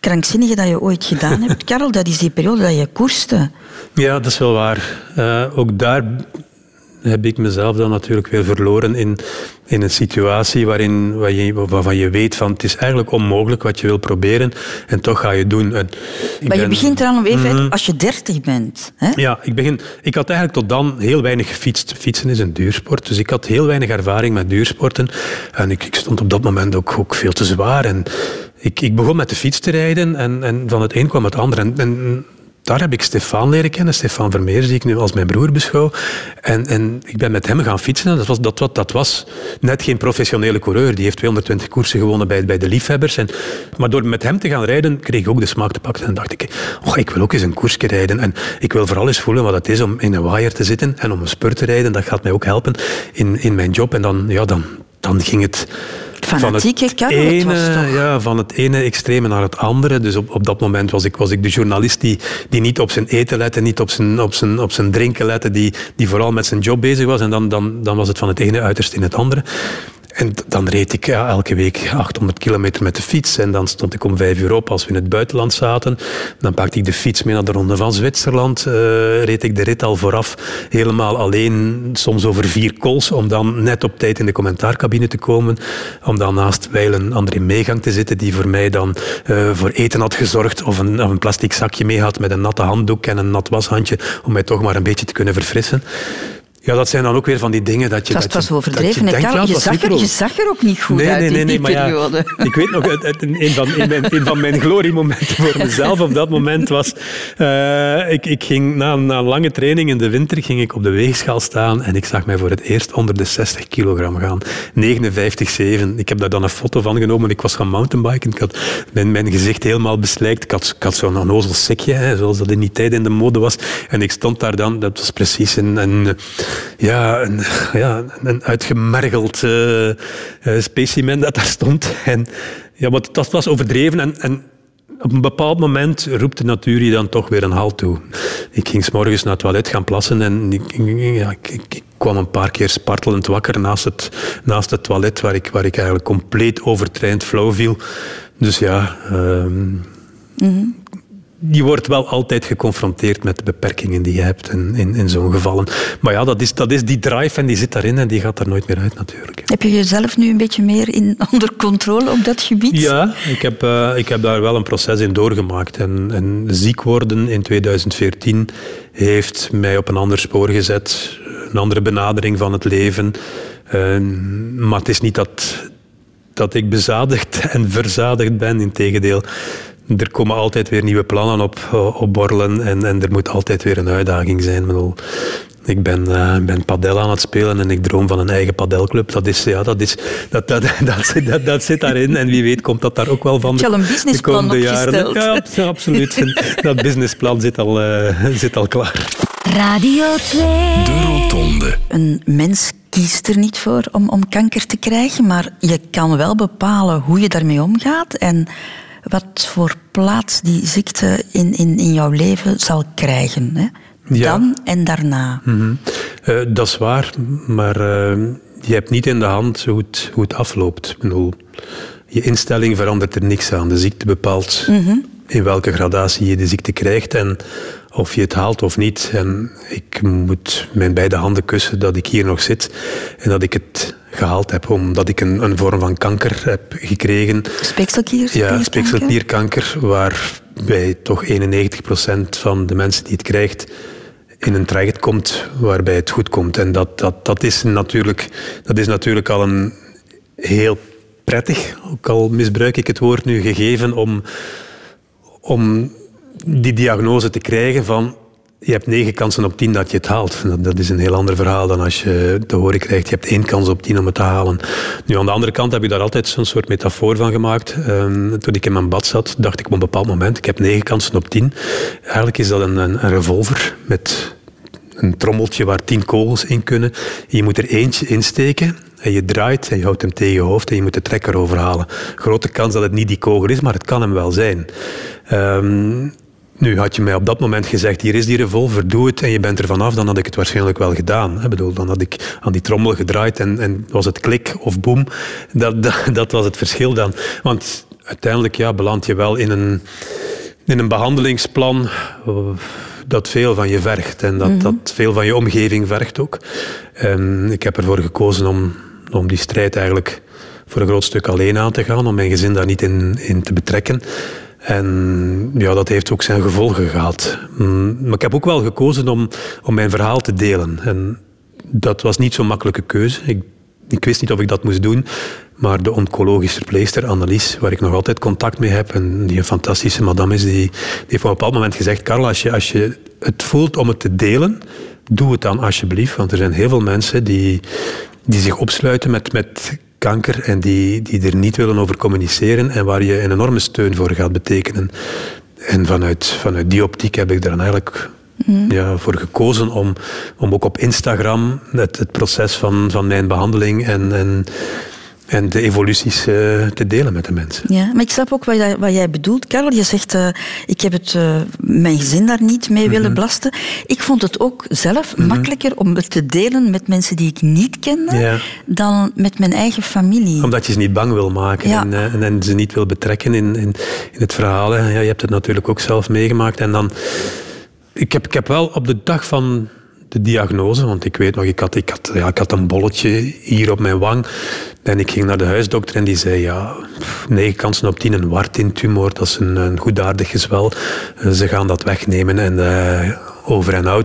krankzinnige dat je ooit gedaan hebt, Karel, dat is die periode dat je koerste. Ja, dat is wel waar. Uh, ook daar heb ik mezelf dan natuurlijk weer verloren in, in een situatie waarin, waar je, waarvan je weet van het is eigenlijk onmogelijk wat je wil proberen en toch ga je doen. En maar je begint er al even mm, als je dertig bent. Hè? Ja, ik, begin, ik had eigenlijk tot dan heel weinig gefietst. Fietsen is een duursport, dus ik had heel weinig ervaring met duursporten. En ik, ik stond op dat moment ook, ook veel te zwaar. En ik, ik begon met de fiets te rijden en, en van het een kwam het ander. En, en daar heb ik Stefan leren kennen, Stefan Vermeer, die ik nu als mijn broer beschouw. En, en ik ben met hem gaan fietsen. Dat was, dat, dat, dat was net geen professionele coureur. Die heeft 220 koersen gewonnen bij, bij de liefhebbers. En, maar door met hem te gaan rijden, kreeg ik ook de smaak te pakken. En dacht ik, oh, ik wil ook eens een koersje rijden. En ik wil vooral eens voelen wat het is om in een waaier te zitten en om een spurt te rijden. Dat gaat mij ook helpen in, in mijn job. En dan, ja, dan, dan ging het Fanatieke van het, ene, ja, van het ene extreme naar het andere. Dus op, op dat moment was ik, was ik de journalist die, die niet op zijn eten lette, niet op zijn, op zijn, op zijn drinken lette, die, die vooral met zijn job bezig was. En dan, dan, dan was het van het ene uiterste in het andere. En dan reed ik ja, elke week 800 kilometer met de fiets. En dan stond ik om vijf uur op als we in het buitenland zaten. Dan pakte ik de fiets mee naar de Ronde van Zwitserland. Uh, reed ik de rit al vooraf helemaal alleen, soms over vier kools, om dan net op tijd in de commentaarcabine te komen. Om dan naast Weilen André Meegang te zitten, die voor mij dan uh, voor eten had gezorgd. Of een, of een plastic zakje mee had met een natte handdoek en een nat washandje, om mij toch maar een beetje te kunnen verfrissen. Ja, dat zijn dan ook weer van die dingen dat je... Dat, was overdreven. Je, denkt, je, zag er, je zag er ook niet goed nee, uit nee, nee, in die nee, periode. Ja, ik weet nog, een, van, mijn, een van mijn gloriemomenten voor mezelf op dat moment was... Uh, ik, ik ging na, na een lange training in de winter ging ik op de weegschaal staan en ik zag mij voor het eerst onder de 60 kilogram gaan. 59,7. Ik heb daar dan een foto van genomen. Ik was gaan mountainbiken. Ik had mijn, mijn gezicht helemaal beslijkt. Ik had, ik had zo'n onnozel sikje, hè, zoals dat in die tijd in de mode was. En ik stond daar dan, dat was precies een... een ja, een, ja, een uitgemergeld uh, specimen dat daar stond. En, ja, maar dat was overdreven. En, en op een bepaald moment roept de natuur je dan toch weer een halt toe. Ik ging s morgens naar het toilet gaan plassen en ik, ja, ik, kwam een paar keer spartelend wakker naast het, naast het toilet, waar ik, waar ik eigenlijk compleet overtraind flauw viel. Dus ja, um, mm je wordt wel altijd geconfronteerd met de beperkingen die je hebt in, in, in zo'n gevallen. Maar ja, dat is, dat is die drive en die zit daarin en die gaat er nooit meer uit natuurlijk. Heb je jezelf nu een beetje meer in, onder controle op dat gebied? Ja, ik heb, uh, ik heb daar wel een proces in doorgemaakt. En, en ziek worden in 2014 heeft mij op een ander spoor gezet. Een andere benadering van het leven. Uh, maar het is niet dat, dat ik bezadigd en verzadigd ben, integendeel er komen altijd weer nieuwe plannen op, eh, op borrelen en, en er moet altijd weer een uitdaging zijn. Ik, ik ben, uh, ben padel aan het spelen en ik droom van een eigen padelclub. Dat, is, ja, dat, is, dat, dat, dat, zit, dat, dat zit daarin en wie weet komt dat daar ook wel van de, een businessplan de jaren. Ja, absoluut. dat businessplan zit al, uh, zit al klaar. Radio 2. De Rotonde. Een mens kiest er niet voor om, om kanker te krijgen, maar je kan wel bepalen hoe je daarmee omgaat en wat voor plaats die ziekte in, in, in jouw leven zal krijgen. Hè? Dan en daarna. Mm dat is waar, maar uh, je hebt niet in de hand hoe het, hoe het afloopt. Ik bedoel, je instelling verandert er niks aan. De ziekte bepaalt mhm. in welke gradatie je de ziekte krijgt en of je het haalt of niet. En ik moet mijn beide handen kussen dat ik hier nog zit en dat ik het gehaald heb, omdat ik een, een vorm van kanker heb gekregen. Speekselklierkanker? Ja, speekselklierkanker, waarbij toch 91% van de mensen die het krijgt in een traject komt waarbij het goed komt. En dat, dat, dat, is, natuurlijk, dat is natuurlijk al een heel prettig, ook al misbruik ik het woord nu, gegeven om, om die diagnose te krijgen van je hebt negen kansen op tien dat je het haalt. Dat, is een heel ander verhaal dan als je te horen krijgt, je hebt één kans op tien om het te halen. Nu, aan de andere kant heb ik daar altijd zo'n soort metafoor van gemaakt. Um, toen ik in mijn bad zat, dacht ik op een bepaald moment, ik heb negen kansen op tien. Eigenlijk is dat een, een, revolver met een trommeltje waar tien kogels in kunnen. Je moet er eentje insteken en je draait en je houdt hem tegen je hoofd en je moet de trekker overhalen. Grote kans dat het niet die kogel is, maar het kan hem wel zijn. Um, nu, had je mij op dat moment gezegd, hier is die revolver, doe het en je bent er vanaf, dan had ik het waarschijnlijk wel gedaan. Ik bedoel, dan had ik aan die trommel gedraaid en, en was het klik of boem. Dat, dat, dat, was het verschil dan. Want uiteindelijk ja, beland je wel in een, in een behandelingsplan eh, dat veel van je vergt en dat, mhm. dat veel van je omgeving vergt ook. En ik heb ervoor gekozen om, om die strijd eigenlijk voor een groot stuk alleen aan te gaan, om mijn gezin daar niet in, in te betrekken. En ja, dat heeft ook zijn gevolgen gehad. Mm, maar ik heb ook wel gekozen om, om mijn verhaal te delen. En dat was niet zo'n makkelijke keuze. Ik, ik wist niet of ik dat moest doen. Maar de oncologisch verpleegster Annelies, waar ik nog altijd contact mee heb, en die een fantastische madame is, die, die heeft op een bepaald moment gezegd, Karel, als je, als je het voelt om het te delen, doe het dan alsjeblieft. Want er zijn heel veel mensen die, die zich opsluiten met, met kanker en die, die er niet willen over communiceren en waar je een enorme steun voor gaat betekenen. En vanuit, vanuit die optiek heb ik er dan eigenlijk ja, voor gekozen om, om ook op Instagram het, het proces van, van mijn behandeling en, en, en de evoluties eh, te delen met de mensen. Ja, maar ik snap ook wat jij, wat jij bedoelt, Karel. Je zegt, eh, ik heb het, eh, mijn gezin daar niet mee willen Mhm. belasten. Ik vond het ook zelf makkelijker om het te delen met mensen die ik niet kende, Ja. dan met mijn eigen familie. Omdat je ze niet bang wil maken Ja. en, en, en ze niet wil betrekken in, in, in het verhaal. hè. Ja, je hebt het natuurlijk ook zelf meegemaakt. En dan, ik, heb, ik heb wel op de dag van de diagnose, want ik weet nog, ik had, ik, had, ja, ik had een bolletje hier op mijn wang. En ik ging naar de huisdokter en die zei, ja, negen kansen op tien een wartintumor, dat is een, een goedaardig gezwel. Ze gaan dat wegnemen en eh, over en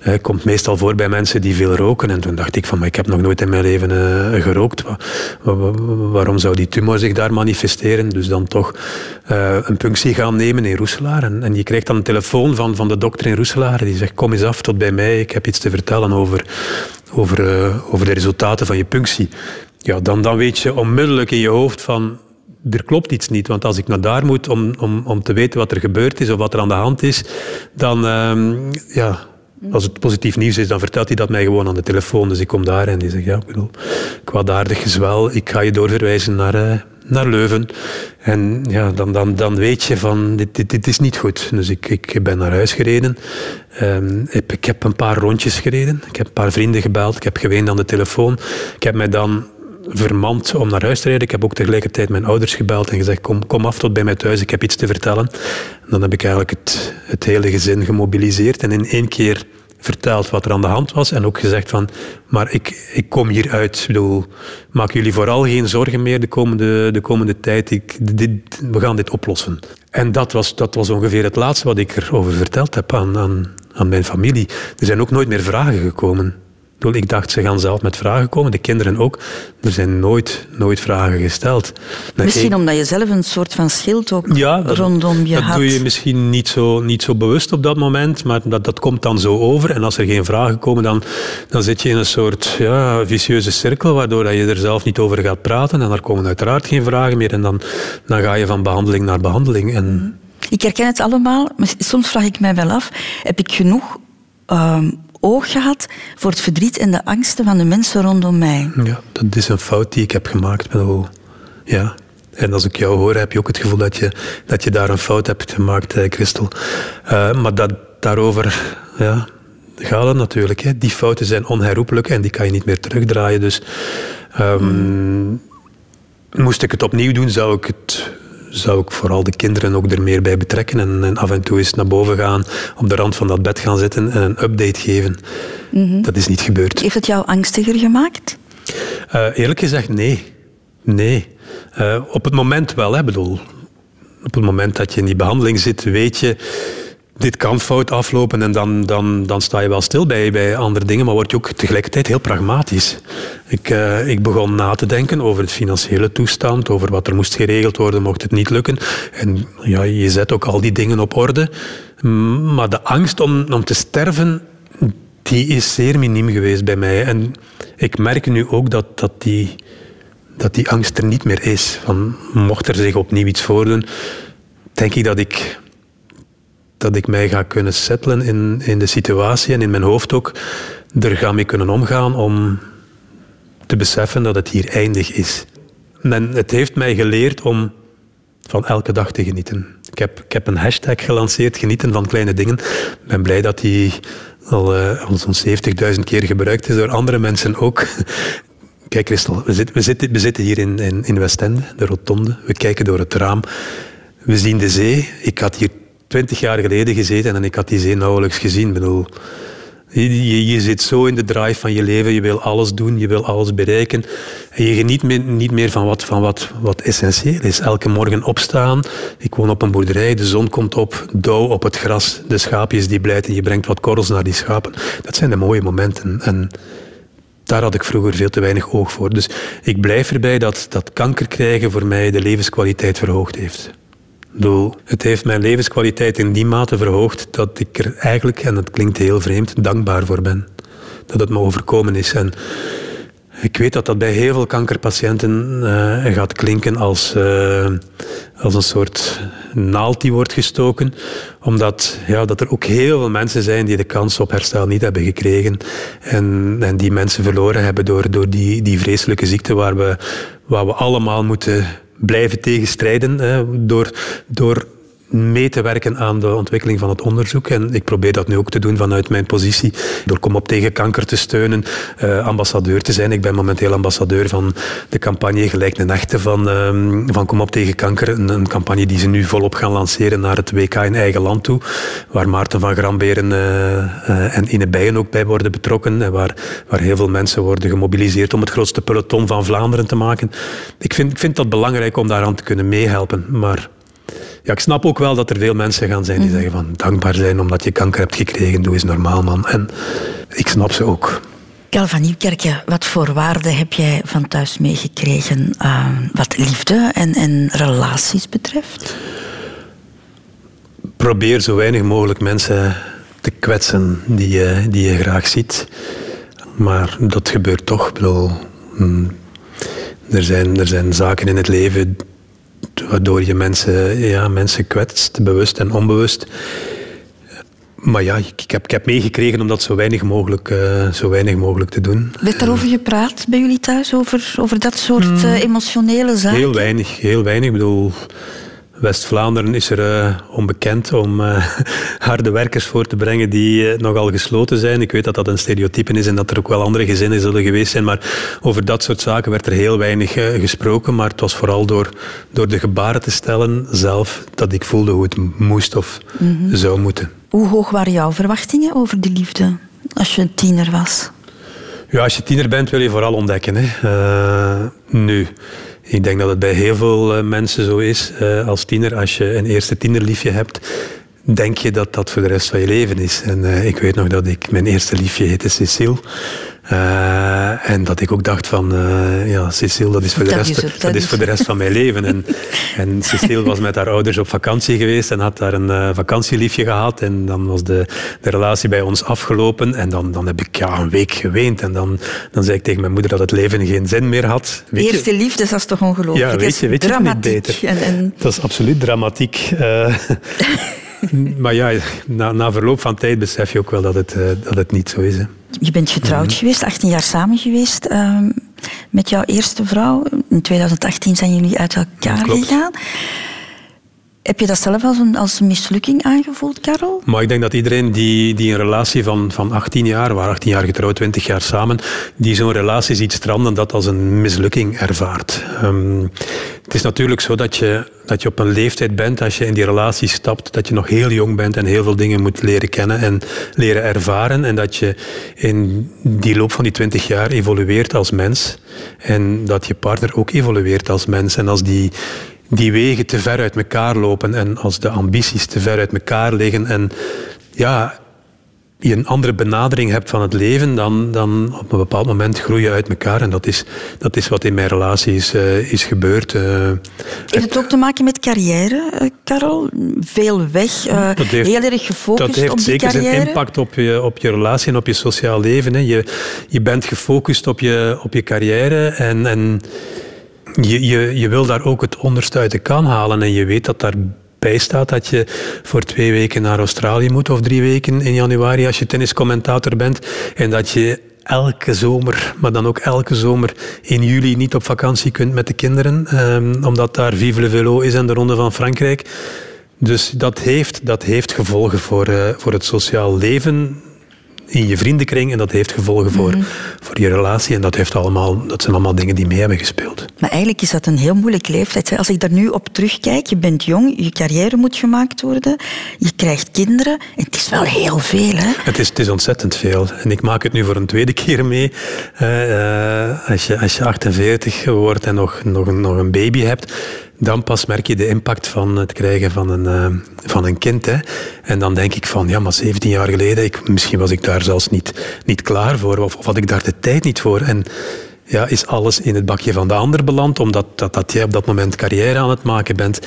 eh, komt meestal voor bij mensen die veel roken. En toen dacht ik van, maar ik heb nog nooit in mijn leven eh, gerookt. Wa- wa- wa- waarom zou die tumor zich daar manifesteren? Dus dan toch eh, een punctie gaan nemen in Roeselaar. En, en je krijgt dan een telefoon van, van de dokter in Roeselaar. Die zegt, kom eens af tot bij mij. Ik heb iets te vertellen over, over, eh, over de resultaten van je punctie. Ja, dan, dan weet je onmiddellijk in je hoofd van er klopt iets niet. Want als ik naar daar moet om, om, om te weten wat er gebeurd is of wat er aan de hand is, dan, ehm, ja, als het positief nieuws is, dan vertelt hij dat mij gewoon aan de telefoon. Dus ik kom daar en die zegt, ja, ik bedoel, kwaadaardig gezwel, ik ga je doorverwijzen naar, eh, naar Leuven. En ja, dan, dan, dan weet je van, dit, dit, dit is niet goed. Dus ik, ik ben naar huis gereden. Ehm, ik, ik heb een paar rondjes gereden. Ik heb een paar vrienden gebeld. Ik heb geweend aan de telefoon. Ik heb mij dan vermand om naar huis te rijden. Ik heb ook tegelijkertijd mijn ouders gebeld en gezegd, kom, kom af tot bij mij thuis, ik heb iets te vertellen. En dan heb ik eigenlijk het, het hele gezin gemobiliseerd en in één keer verteld wat er aan de hand was en ook gezegd van, maar ik, ik kom hieruit. Ik bedoel, maak jullie vooral geen zorgen meer de komende, de komende tijd. Ik, dit, we gaan dit oplossen. En dat was, dat was ongeveer het laatste wat ik erover verteld heb aan, aan, aan mijn familie. Er zijn ook nooit meer vragen gekomen. Ik dacht, ze gaan zelf met vragen komen, de kinderen ook. Er zijn nooit, nooit vragen gesteld. Nee, Misschien ik- omdat je zelf een soort van schild ook ja, dat, rondom je dat had. doe je misschien niet zo, niet zo bewust op dat moment, maar dat, dat komt dan zo over. En als er geen vragen komen, dan, dan zit je in een soort ja, vicieuze cirkel, waardoor dat je er zelf niet over gaat praten. En er komen uiteraard geen vragen meer. En dan, dan ga je van behandeling naar behandeling. En Ik herken het allemaal, maar soms vraag ik mij wel af, heb ik genoeg ehm, oog gehad voor het verdriet en de angsten van de mensen rondom mij? ja, dat is een fout die ik heb gemaakt. Bedoel, ja. En als ik jou hoor, heb je ook het gevoel dat je, dat je daar een fout hebt gemaakt, eh, Christel. Eh, maar dat, daarover ja, gaat het natuurlijk. Hè. Die fouten zijn onherroepelijk en die kan je niet meer terugdraaien. Dus ehm, moest ik het opnieuw doen, zou ik, het, zou ik vooral de kinderen ook er meer bij betrekken. En, en af en toe eens naar boven gaan, op de rand van dat bed gaan zitten en een update geven. Dat is niet gebeurd. Heeft het jou angstiger gemaakt? Eh, eerlijk gezegd, nee. Nee. Eh, op het moment wel, hè, bedoel. Op het moment dat je in die behandeling zit, weet je, dit kan fout aflopen en dan, dan, dan sta je wel stil bij, bij andere dingen, maar word je ook tegelijkertijd heel pragmatisch. Ik, eh, ik begon na te denken over het financiële toestand, over wat er moest geregeld worden, mocht het niet lukken. En ja, je zet ook al die dingen op orde. Maar de angst om, om te sterven, die is zeer miniem geweest bij mij. En ik merk nu ook dat, dat, die, dat die angst er niet meer is. Van, mocht er zich opnieuw iets voordoen, denk ik dat ik, dat ik mij ga kunnen settelen in, in de situatie en in mijn hoofd ook er ga mee kunnen omgaan om te beseffen dat het hier eindig is. En het heeft mij geleerd om van elke dag te genieten. Ik heb, ik heb een hashtag gelanceerd, genieten van kleine dingen. Ik ben blij dat die al, eh, al zo'n 70.000 keer gebruikt is door andere mensen ook. Kijk Christel, we, zitten we, zitten, we zitten hier in, in, in Westende, de rotonde. We kijken door het raam. We zien de zee. Ik had hier twintig jaar geleden gezeten en ik had die zee nauwelijks gezien. Bedoel, je, je, zit zo in de drive van je leven, je wil alles doen, je wil alles bereiken. En je geniet niet meer van, wat, van wat, wat essentieel is. Elke morgen opstaan. Ik woon op een boerderij, de zon komt op, dauw op het gras, de schaapjes die blijten, je brengt wat korrels naar die schapen. Dat zijn de mooie momenten. En daar had ik vroeger veel te weinig oog voor. Dus ik blijf erbij dat, dat kanker krijgen voor mij de levenskwaliteit verhoogd heeft. Het heeft mijn levenskwaliteit in die mate verhoogd dat ik er eigenlijk, en dat klinkt heel vreemd, dankbaar voor ben. Dat het me overkomen is. En ik weet dat dat bij heel veel kankerpatiënten eh, gaat klinken als, eh, als een soort naald die wordt gestoken. Omdat ja, dat er ook heel veel mensen zijn die de kans op herstel niet hebben gekregen. En, en die mensen verloren hebben door, door die, die vreselijke ziekte waar we, waar we allemaal moeten blijven tegenstrijden. Door, door mee te werken aan de ontwikkeling van het onderzoek. En ik probeer dat nu ook te doen vanuit mijn positie. Door Kom op tegen kanker te steunen, uh, ambassadeur te zijn. Ik ben momenteel ambassadeur van de campagne Gelijk een Echte van, uh, van Kom op tegen kanker. Een, een, campagne die ze nu volop gaan lanceren naar het WK in eigen land toe. Waar Maarten van Gramberen uh, en Ine Bijen ook bij worden betrokken. En waar, waar heel veel mensen worden gemobiliseerd om het grootste peloton van Vlaanderen te maken. Ik vind, ik vind dat belangrijk om daaraan te kunnen meehelpen. Maar ja, ik snap ook wel dat er veel mensen gaan zijn die mhm. zeggen van dankbaar zijn omdat je kanker hebt gekregen, doe eens normaal man. En ik snap ze ook. Karel van Nieuwkerken, wat voor waarde heb jij van thuis meegekregen uh, wat liefde en, en relaties betreft? Probeer zo weinig mogelijk mensen te kwetsen die je, die je graag ziet. Maar dat gebeurt toch. Ik bedoel, mm, er, zijn, er zijn zaken in het leven waardoor je mensen, ja, mensen kwetst, bewust en onbewust. Maar ja, ik, heb, ik heb meegekregen om dat zo weinig mogelijk, uh, zo weinig mogelijk te doen. Werd daarover gepraat bij jullie thuis, over, over dat soort uh, emotionele zaken? Heel weinig, heel weinig. Ik bedoel, West-Vlaanderen is er uh, onbekend om uh, harde werkers voor te brengen die uh, nogal gesloten zijn. Ik weet dat dat een stereotype is en dat er ook wel andere gezinnen zullen geweest zijn, maar over dat soort zaken werd er heel weinig gesproken. Maar het was vooral door, door de gebaren te stellen zelf dat ik voelde hoe het moest of mhm. zou moeten. Hoe hoog waren jouw verwachtingen over die liefde als je een tiener was? Ja, als je tiener bent wil je vooral ontdekken. Hè. nu... Ik denk dat het bij heel veel eh, mensen zo is. Uh, als tiener, als je een eerste tienerliefje hebt, denk je dat dat voor de rest van je leven is. En uh, ik weet nog dat ik, mijn eerste liefje heette Cecile. Uh, en dat ik ook dacht van, uh, ja, Cecile, dat is voor de, rest, is dat is voor de rest van mijn leven. En, en Cecile was met haar ouders op vakantie geweest en had daar een uh, vakantieliefje gehad. En dan was de, de relatie bij ons afgelopen. En dan, dan heb ik ja, een week geweend. En dan, dan zei ik tegen mijn moeder dat het leven geen zin meer had. Weet Eerste liefde, dat is toch ongelooflijk? Ja, weet je, weet je dramatiek. beter. En, en... Dat is absoluut dramatiek. maar ja, na, na verloop van tijd besef je ook wel dat het, uh, dat het niet zo is. Hè. Je bent getrouwd mhm. geweest, 18 jaar samen geweest uh, met jouw eerste vrouw. In 2018 zijn jullie uit elkaar gegaan. Heb je dat zelf als een, als een mislukking aangevoeld, Karel? Maar ik denk dat iedereen die, die een relatie van, van 18 jaar, waar 18 jaar getrouwd, 20 jaar samen, die zo'n relatie ziet stranden, dat als een mislukking ervaart. Um, het is natuurlijk zo dat je, dat je op een leeftijd bent, als je in die relatie stapt, dat je nog heel jong bent en heel veel dingen moet leren kennen en leren ervaren. En dat je in die loop van die 20 jaar evolueert als mens. En dat je partner ook evolueert als mens. En als die die wegen te ver uit elkaar lopen en als de ambities te ver uit elkaar liggen en ja, je een andere benadering hebt van het leven, dan, dan op een bepaald moment groei je uit elkaar. En dat is, dat is wat in mijn relatie is, uh, is gebeurd. Uh, Heeft het ook te maken met carrière, uh, Karel? Veel weg, heeft, heel erg gefocust op die carrière? Dat heeft zeker zijn impact op je, op je relatie en op je sociaal leven. Hè. Je, je bent gefocust op je, op je carrière en... en je, je, je wil daar ook het onderste uit de kan halen en je weet dat daarbij staat dat je voor twee weken naar Australië moet of drie weken in januari als je tenniscommentator bent en dat je elke zomer, maar dan ook elke zomer in juli niet op vakantie kunt met de kinderen, um, omdat daar Vive le Velo is en de Ronde van Frankrijk. Dus dat heeft, dat heeft gevolgen voor, uh, voor het sociaal leven in je vriendenkring en dat heeft gevolgen voor, mhm. voor je relatie. En dat, heeft allemaal, dat zijn allemaal dingen die mee hebben gespeeld. Maar eigenlijk is dat een heel moeilijk leeftijd. Als ik daar nu op terugkijk, je bent jong, je carrière moet gemaakt worden, je krijgt kinderen. En het is wel heel veel, hè? Het is, het is ontzettend veel. En ik maak het nu voor een tweede keer mee. Uh, als, je, als je 48 wordt en nog, nog, nog een baby hebt, dan pas merk je de impact van het krijgen van een, eh, van een kind. Hè. En dan denk ik van, ja, maar 17 jaar geleden, ik, misschien was ik daar zelfs niet, niet klaar voor, of, of had ik daar de tijd niet voor. En ja, is alles in het bakje van de ander beland, omdat dat, dat jij op dat moment carrière aan het maken bent.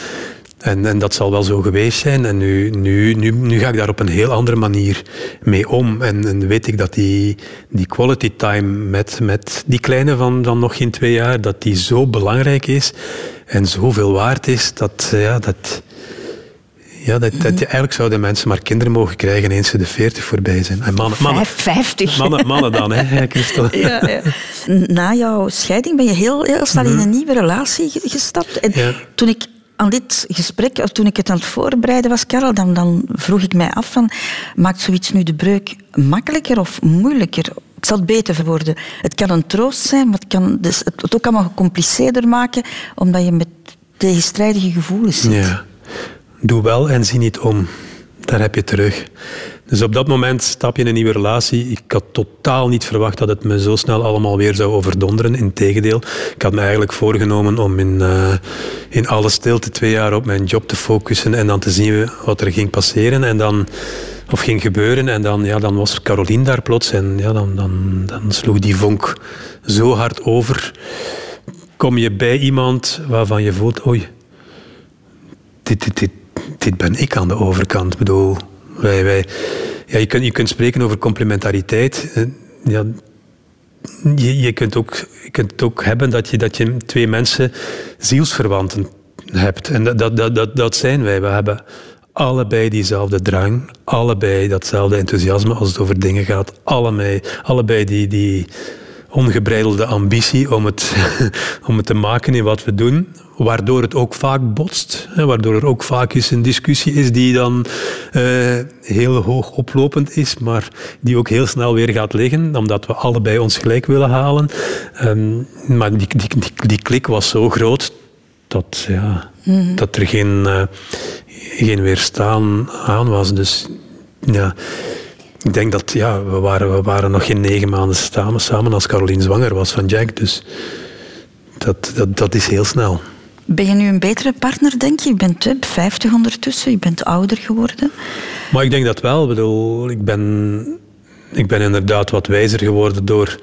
En, en dat zal wel zo geweest zijn. En nu, nu, nu, nu ga ik daar op een heel andere manier mee om. En, en weet ik dat die, die quality time met, met die kleine van, van nog geen twee jaar, dat die zo belangrijk is en zoveel waard is, dat, ja, dat, ja, dat, dat je eigenlijk zouden mensen maar kinderen mogen krijgen eens ze de 40 voorbij zijn. En mannen, mannen, 50. mannen, mannen dan, hè, Christel. Ja, ja. Na jouw scheiding ben je heel, heel snel in een nieuwe relatie ge- gestapt. En Ja. toen ik aan dit gesprek, toen ik het aan het voorbereiden was, Karel, dan, vroeg ik mij af van, maakt zoiets nu de breuk makkelijker of moeilijker? Ik zal het beter verwoorden. Het kan een troost zijn, maar het kan dus het ook allemaal gecompliceerder maken, omdat je met tegenstrijdige gevoelens zit. Ja. Doe wel en zie niet om. Daar heb je terug. Dus op dat moment stap je in een nieuwe relatie. Ik had totaal niet verwacht dat het me zo snel allemaal weer zou overdonderen. Integendeel, ik had me eigenlijk voorgenomen om in, eh, in alle stilte twee jaar op mijn job te focussen en dan te zien wat er ging passeren en dan, of ging gebeuren. En dan, ja, dan was Caroline daar plots en ja, dan, dan, dan sloeg die vonk zo hard over. Kom je bij iemand waarvan je voelt, oei, dit, dit, dit, dit ben ik aan de overkant. Ik bedoel, wij, wij, ja, je, kunt, je kunt spreken over complementariteit. Eh, Ja, je, kunt ook, je kunt het ook hebben dat je, dat je twee mensen zielsverwanten hebt. En dat, dat, dat, dat zijn wij. We hebben allebei diezelfde drang, allebei datzelfde enthousiasme als het over dingen gaat. Allebei, allebei die, die ongebreidelde ambitie om het, om het te maken in wat we doen. Waardoor het ook vaak botst. Hè, waardoor er ook vaak eens een discussie is die dan eh, heel hoog oplopend is, maar die ook heel snel weer gaat liggen, omdat we allebei ons gelijk willen halen. Ehm, maar die, die, die, die klik was zo groot dat, ja, dat er geen, eh, geen weerstaan aan was. Dus ja, ik denk dat ja, we, waren, we waren nog geen negen maanden samen, samen als Caroline zwanger was van Jack. Dus dat, dat, dat is heel snel. Ben je nu een betere partner, denk je? Je bent hè, 50 ondertussen, je bent ouder geworden. Maar ik denk dat wel. Ik bedoel, ik ben, ik ben inderdaad wat wijzer geworden door,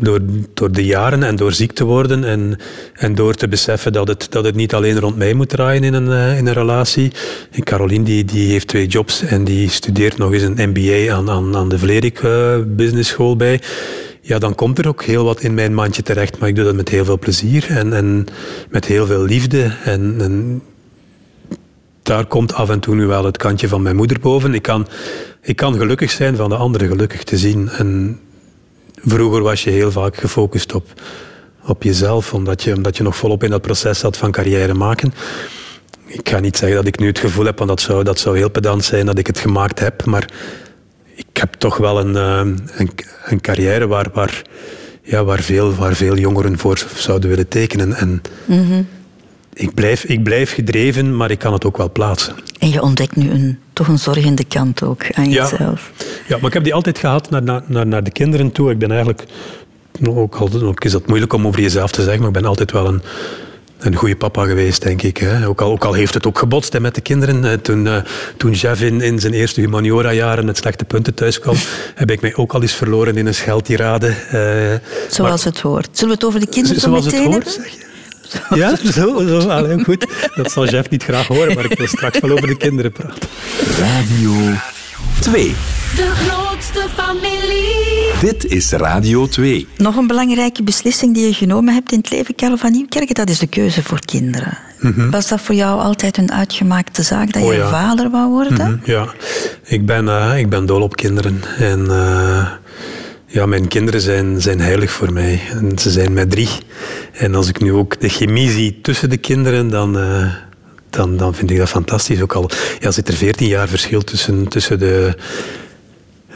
door, door de jaren en door ziek te worden en, en door te beseffen dat het, dat het niet alleen rond mij moet draaien in een, eh, in een relatie. En Caroline die, die heeft twee jobs en die studeert nog eens een MBA aan, aan, aan de Vlerik eh, Business School bij. Ja, dan komt er ook heel wat in mijn mandje terecht, maar ik doe dat met heel veel plezier en, en met heel veel liefde. En, en daar komt af en toe nu wel het kantje van mijn moeder boven. Ik kan, ik kan gelukkig zijn van de anderen gelukkig te zien. En vroeger was je heel vaak gefocust op, op jezelf, omdat je, omdat je nog volop in dat proces zat van carrière maken. Ik ga niet zeggen dat ik nu het gevoel heb, want dat zou, dat zou heel pedant zijn, dat ik het gemaakt heb. Maar ik heb toch wel een, eh, een, een carrière waar, waar, ja, waar, veel, waar veel jongeren voor zouden willen tekenen. En ik, blijf, ik blijf gedreven, maar ik kan het ook wel plaatsen. En je ontdekt nu een, toch een zorgende kant ook aan Ja. jezelf. Ja, maar ik heb die altijd gehad naar, naar, naar, de kinderen toe. Ik ben eigenlijk, ook, al, ook is dat moeilijk om over jezelf te zeggen, maar ik ben altijd wel een, een goede papa geweest, denk ik. Hè. Ook, al, ook al heeft het ook gebotst hè, met de kinderen. Toen, eh, toen Jeff in, in zijn eerste humaniora-jaren met slechte punten thuis kwam, heb ik mij ook al eens verloren in een scheldtirade. eh, Zoals het hoort. Zullen we het over de kinderen zo Zoals het hoort, zeg je? Ja, zo, zo allee, goed. Dat zal Jeff niet graag horen, maar ik wil straks wel over de kinderen praten. Radio 2. De grootste familie. Dit is Radio 2. Nog een belangrijke beslissing die je genomen hebt in het leven, Karel van Nieuwkerk, dat is de keuze voor kinderen. Was dat voor jou altijd een uitgemaakte zaak dat Mhm. Oh je ja. vader wou worden? Mhm, Ja, ik ben, eh, ik ben dol op kinderen. En eh, ja, mijn kinderen zijn, zijn heilig voor mij. En ze zijn met drie. En als ik nu ook de chemie zie tussen de kinderen, dan, eh, dan, dan vind ik dat fantastisch. Ook al ja, zit er veertien jaar verschil tussen, tussen de,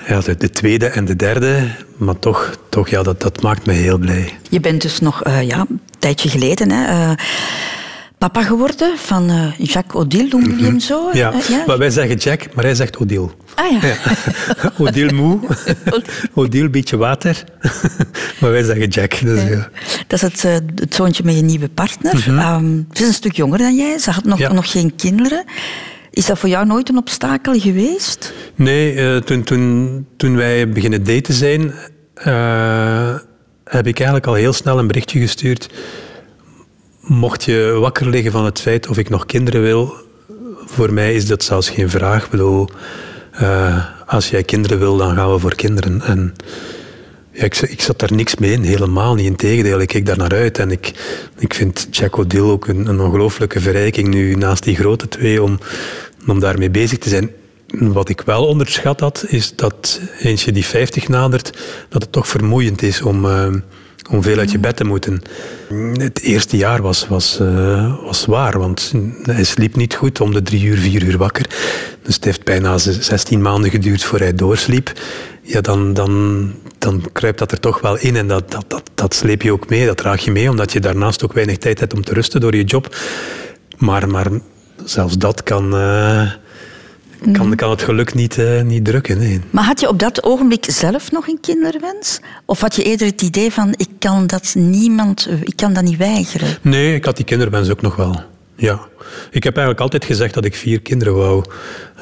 ja, de, de tweede en de derde. Maar toch, toch ja, dat, dat maakt me heel blij. Je bent dus nog eh, ja, een tijdje geleden hè, eh, papa geworden van eh, Jacques Odile, noemen jullie hem zo? Mhm. Ja, Eh, maar wij zeggen Jack, maar hij zegt Odile. Ah ja. Ja. Odile moe, Odile beetje water, maar wij zeggen Jack. Dus, ja. Dat is het, eh, het zoontje met je nieuwe partner. Ehm, ze is een stuk jonger dan jij. Ze had nog, Ja. nog geen kinderen. Is dat voor jou nooit een obstakel geweest? Nee, toen, toen, toen wij beginnen daten zijn, heb ik eigenlijk al heel snel een berichtje gestuurd. Mocht je wakker liggen van het feit of ik nog kinderen wil, voor mij is dat zelfs geen vraag. Bedoel, eh, als jij kinderen wil, dan gaan we voor kinderen. En ja, ik, ik zat daar niks mee in, helemaal niet. Integendeel, ik keek daar naar uit. En ik, ik vind Jack O'Dill ook een, een ongelooflijke verrijking nu naast die grote twee om, om daarmee bezig te zijn. Wat ik wel onderschat had, is dat eens je die 50 nadert, dat het toch vermoeiend is om, eh, om veel uit je bed te moeten. Het eerste jaar was, was, eh, was want hij sliep niet goed, om de drie uur, vier uur wakker. Dus het heeft bijna z- 16 maanden geduurd voor hij doorsliep. Ja, dan, dan, dan kruipt dat er toch wel in en dat, dat, dat, dat sleep je ook mee, dat draag je mee, omdat je daarnaast ook weinig tijd hebt om te rusten door je job. Maar, maar zelfs dat kan, eh, kan, kan het geluk niet, eh, niet drukken. Nee. Maar had je op dat ogenblik zelf nog een kinderwens? Of had je eerder het idee van, ik kan dat niemand, ik kan dat niet weigeren? Nee, ik had die kinderwens ook nog wel. Ja. Ik heb eigenlijk altijd gezegd dat ik vier kinderen wou.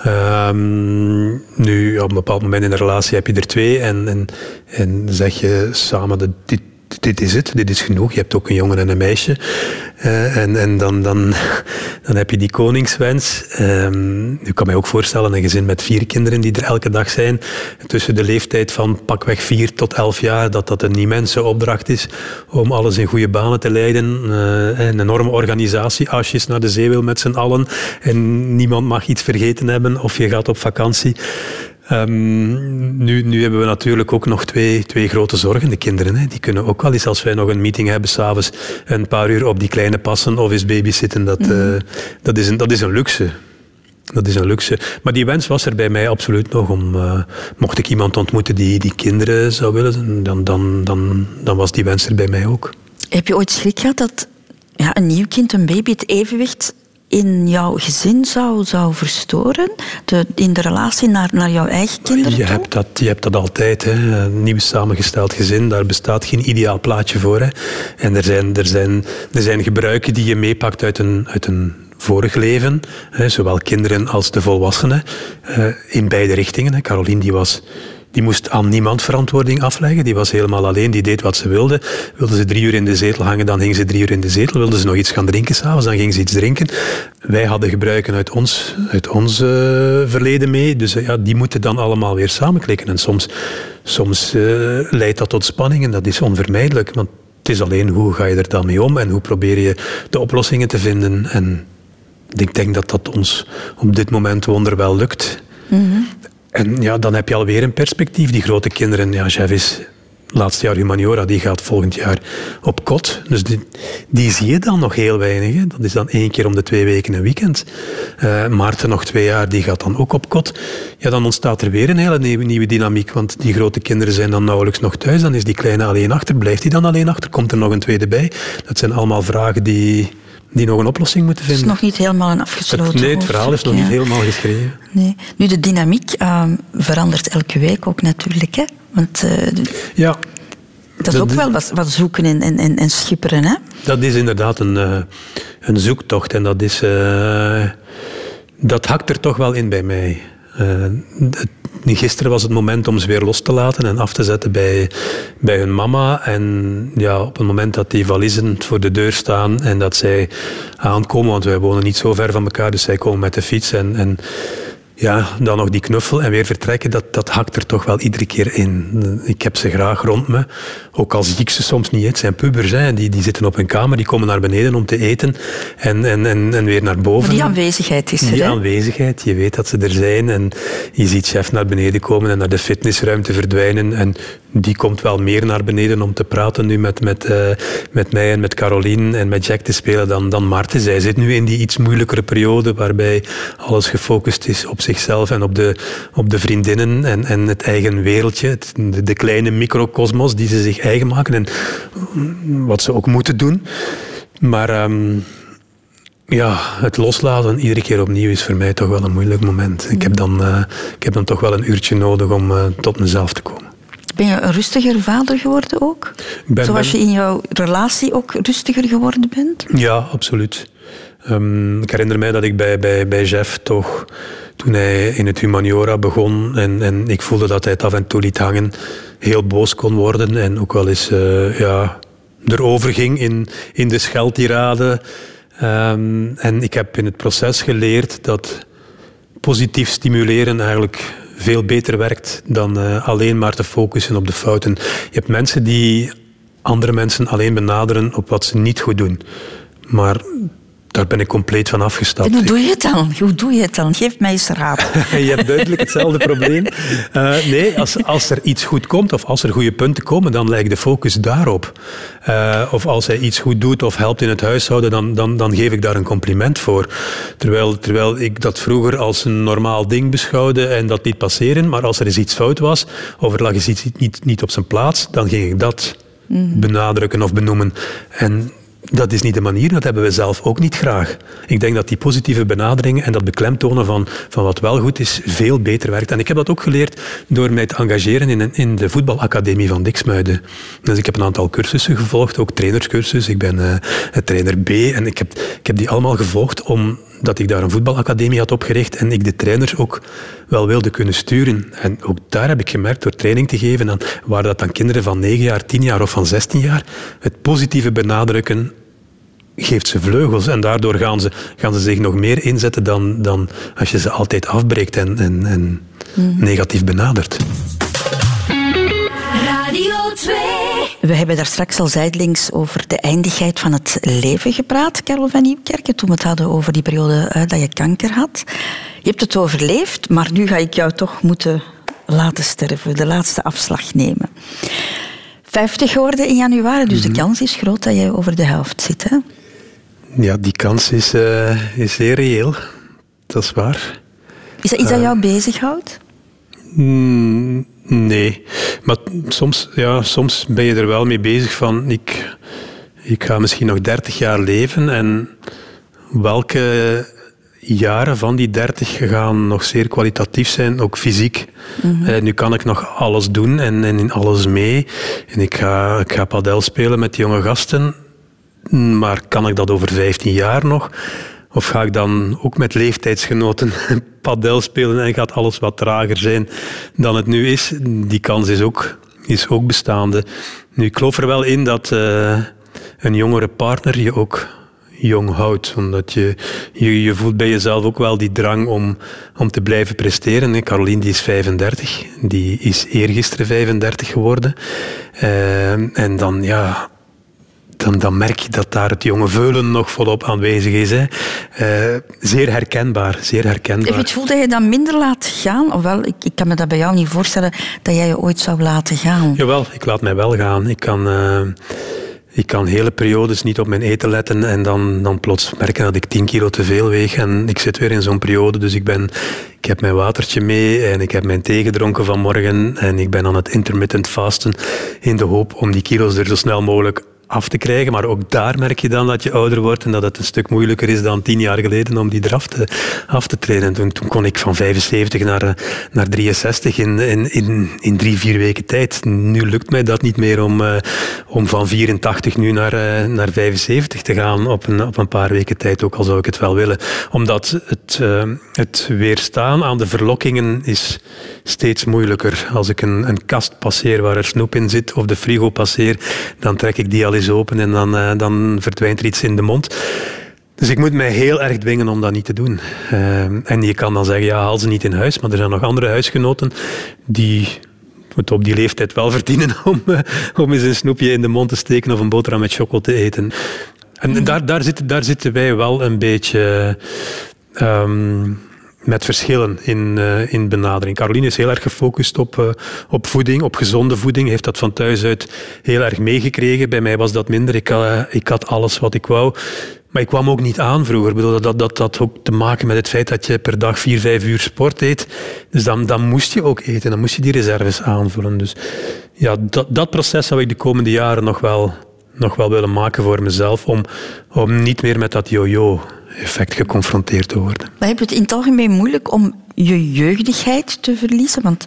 Ehm, nu, op een bepaald moment in een relatie heb je er twee en, en, en zeg je samen dit, dit is het, dit is genoeg. Je hebt ook een jongen en een meisje. Eh, en en dan, dan, dan heb je die koningswens. Ehm ik kan mij ook voorstellen, een gezin met vier kinderen die er elke dag zijn, tussen de leeftijd van pakweg vier tot elf jaar, dat dat een immense opdracht is om alles in goede banen te leiden. Eh, een enorme organisatie, als je naar de zee wil met z'n allen en niemand mag iets vergeten hebben of je gaat op vakantie. Ehm, nu, nu hebben we natuurlijk ook nog twee, twee grote zorgen. De kinderen, hè. die kunnen ook wel eens, als wij nog een meeting hebben s'avonds, een paar uur op die kleine passen of eens babysitten. Dat, eh, dat, is een, dat is een luxe. Dat is een luxe. Maar die wens was er bij mij absoluut nog. Om, eh, mocht ik iemand ontmoeten die, die kinderen zou willen, dan, dan, dan, dan was die wens er bij mij ook. Heb je ooit schrik gehad dat ja, een nieuw kind, een baby, het evenwicht in jouw gezin zou, zou verstoren? De, in de relatie naar, naar jouw eigen kinderen Je toe? hebt dat, je hebt dat altijd. Hè. Een nieuw samengesteld gezin, daar bestaat geen ideaal plaatje voor. Hè. En er zijn, er, zijn, er zijn gebruiken die je meepakt uit een, uit een vorig leven. Hè. Zowel kinderen als de volwassenen. eh, in beide richtingen. Hè. Caroline die was... Die moest aan niemand verantwoording afleggen. Die was helemaal alleen, die deed wat ze wilde. Wilde ze drie uur in de zetel hangen, dan ging ze drie uur in de zetel. Wilde ze nog iets gaan drinken s'avonds, dan ging ze iets drinken. Wij hadden gebruiken uit ons, uit ons eh, verleden mee. Dus eh, ja, die moeten dan allemaal weer samenklikken. En soms, soms eh, leidt dat tot spanning en dat is onvermijdelijk. Want het is alleen hoe ga je er dan mee om en hoe probeer je de oplossingen te vinden. En ik denk dat dat ons op dit moment wonderwel lukt. En ja, dan heb je alweer een perspectief. Die grote kinderen, ja, Jeff is laatste jaar humaniora, die gaat volgend jaar op kot. Dus die, die zie je dan nog heel weinig. Dat is dan één keer om de twee weken een weekend. Eh, Maarten nog twee jaar, die gaat dan ook op kot. Ja, dan ontstaat er weer een hele nieuwe, nieuwe dynamiek, want die grote kinderen zijn dan nauwelijks nog thuis. Dan is die kleine alleen achter. Blijft die dan alleen achter? Komt er nog een tweede bij? Dat zijn allemaal vragen die, die nog een oplossing moeten Het is vinden. nog niet helemaal een afgesloten Het, nee, het verhaal is nog niet helemaal geschreven. Nee. Nu, de dynamiek ehm, verandert elke week ook natuurlijk. Hè? Want eh, Ja, dat is ook wel wat, wat zoeken en, en, en, en schipperen. Hè? Dat is inderdaad een, eh, een zoektocht en dat is... eh, dat hakt er toch wel in bij mij. Eh, het- gisteren was het moment om ze weer los te laten en af te zetten bij, bij hun mama. En ja, op het moment dat die valiezen voor de deur staan en dat zij aankomen, want wij wonen niet zo ver van elkaar, dus zij komen met de fiets en... en ja, dan nog die knuffel en weer vertrekken, dat, dat hakt er toch wel iedere keer in. Ik heb ze graag rond me, ook al zie ik ze soms niet. Het zijn pubers, hè. Die, die zitten op hun kamer, die komen naar beneden om te eten en, en, en, en weer naar boven. Maar die aanwezigheid is er. Die hè? aanwezigheid, je weet dat ze er zijn en je ziet chef naar beneden komen en naar de fitnessruimte verdwijnen en die komt wel meer naar beneden om te praten nu met, met, eh, met mij en met Caroline en met Jack te spelen dan, dan Maarten. Zij zit nu in die iets moeilijkere periode waarbij alles gefocust is op zichzelf en op de, op de vriendinnen en, en het eigen wereldje, het- de, de kleine microcosmos die ze zich eigen maken en wat ze ook moeten doen. Maar... ehm, ja, het loslaten iedere keer opnieuw is voor mij toch wel een moeilijk moment. Ik, heb dan, eh, ik heb dan toch wel een uurtje nodig om eh, tot mezelf te komen. Ben je een rustiger vader geworden ook? Ben- Zoals ben- je in jouw relatie ook rustiger geworden bent? Ja, absoluut. Ehm, ik herinner mij dat ik bij, bij, bij Jeff toch, toen hij in het humaniora begon en, en ik voelde dat hij het af en toe liet hangen, heel boos kon worden en ook wel eens eh, ja, erover ging in, in de scheldtirade. Ehm, en ik heb in het proces geleerd dat positief stimuleren eigenlijk veel beter werkt dan eh, alleen maar te focussen op de fouten. Je hebt mensen die andere mensen alleen benaderen op wat ze niet goed doen. Maar daar ben ik compleet van afgestapt. En hoe doe je het dan? Hoe doe je het dan? Geef mij eens raad. Je hebt duidelijk hetzelfde probleem. Eh, nee, als, als er iets goed komt of als er goede punten komen, dan lijkt de focus daarop. Eh, of als hij iets goed doet of helpt in het huishouden, dan, dan, dan geef ik daar een compliment voor. Terwijl, terwijl ik dat vroeger als een normaal ding beschouwde en dat liet passeren. Maar als er eens iets fout was of er lag eens iets niet, niet op zijn plaats, dan ging ik dat benadrukken of benoemen. En dat is niet de manier, dat hebben we zelf ook niet graag. Ik denk dat die positieve benadering en dat beklemtonen van, van wat wel goed is, veel beter werkt. En ik heb dat ook geleerd door mij te engageren in, in de voetbalacademie van Diksmuiden. Dus ik heb een aantal cursussen gevolgd, ook trainerscursus. Ik ben een trainer B en ik heb, ik heb die allemaal gevolgd omdat ik daar een voetbalacademie had opgericht en ik de trainers ook wel wilde kunnen sturen. En ook daar heb ik gemerkt, door training te geven, dan waren dat dan kinderen van 9 jaar, 10 jaar of van 16 jaar, het positieve benadrukken geeft ze vleugels en daardoor gaan ze, gaan ze zich nog meer inzetten dan, dan als je ze altijd afbreekt en, en, en negatief benadert. Radio 2. We hebben daar straks al zijdelings over de eindigheid van het leven gepraat, Karel van Nieuwkerken, toen we het hadden over die periode eh, dat je kanker had. Je hebt het overleefd, maar nu ga ik jou toch moeten laten sterven, de laatste afslag nemen. 50 geworden in januari, dus de kans is groot dat jij over de helft zit. Hè? Ja, die kans is, eh, is zeer reëel. Dat is waar. Is dat iets dat jou bezighoudt? Mm, nee, maar soms, ja, soms ben je er wel mee bezig van ik, ik ga misschien nog 30 jaar leven en welke jaren van die 30 gaan nog zeer kwalitatief zijn, ook fysiek. Eh, nu kan ik nog alles doen en, en in alles mee. En ik ga, ik ga padel spelen met jonge gasten, maar kan ik dat over 15 jaar nog? Of ga ik dan ook met leeftijdsgenoten padel spelen en gaat alles wat trager zijn dan het nu is? Die kans is ook, is ook bestaande. Nu, ik geloof er wel in dat eh, een jongere partner je ook jong houdt. Omdat je, je, voelt bij jezelf ook wel die drang om, om te blijven presteren. hè. Caroline die is 35, die is eergisteren 35 geworden. Eh, en dan, ja, dan, dan merk je dat daar het jonge veulen nog volop aanwezig is. Hè. Eh, zeer herkenbaar, zeer herkenbaar. Heb je het gevoel dat je dat minder laat gaan? Ofwel, ik, ik kan me dat bij jou niet voorstellen dat jij je ooit zou laten gaan. Jawel, ik laat mij wel gaan. Ik kan, eh, ik kan hele periodes niet op mijn eten letten en dan, dan plots merken dat ik 10 kilo te veel weeg. En ik zit weer in zo'n periode, dus ik, ben, ik heb mijn watertje mee en ik heb mijn thee gedronken vanmorgen. En ik ben aan het intermittent fasten in de hoop om die kilo's er zo snel mogelijk af te krijgen. Maar ook daar merk je dan dat je ouder wordt en dat het een stuk moeilijker is dan tien jaar geleden om die eraf te, af te treden. Toen, toen kon ik van 75 naar, eh, naar 63 in, in, in, in drie, vier weken tijd. Nu lukt mij dat niet meer om, eh, om van 84 nu naar, eh, naar 75 te gaan op een, op een paar weken tijd, ook al zou ik het wel willen. Omdat het, het weerstaan aan de verlokkingen is steeds moeilijker. Als ik een, een kast passeer waar er snoep in zit of de frigo passeer, dan trek ik die al open en dan, eh, dan verdwijnt er iets in de mond. Dus ik moet mij heel erg dwingen om dat niet te doen. Eh, en je kan dan zeggen, ja, haal ze niet in huis. Maar er zijn nog andere huisgenoten die het op die leeftijd wel verdienen om, eh, om eens een snoepje in de mond te steken of een boterham met chocolade te eten. En daar, daar, zitten, daar zitten wij wel een beetje ehm, met verschillen in, eh, in benadering. Caroline is heel erg gefocust op, eh, op voeding, op gezonde voeding. Heeft dat van thuis uit heel erg meegekregen. Bij mij was dat minder. Ik, eh, ik had alles wat ik wou. Maar ik kwam ook niet aan vroeger. Ik bedoel, dat, dat had ook te maken met het feit dat je per dag vier, vijf uur sport eet. Dus dan, dan moest je ook eten. Dan moest je die reserves aanvullen. Dus ja, dat, dat proces zou ik de komende jaren nog wel, nog wel willen maken voor mezelf. Om, om niet meer met dat yo-yo effect geconfronteerd te worden. Maar heb je het in het algemeen moeilijk om je jeugdigheid te verliezen? Want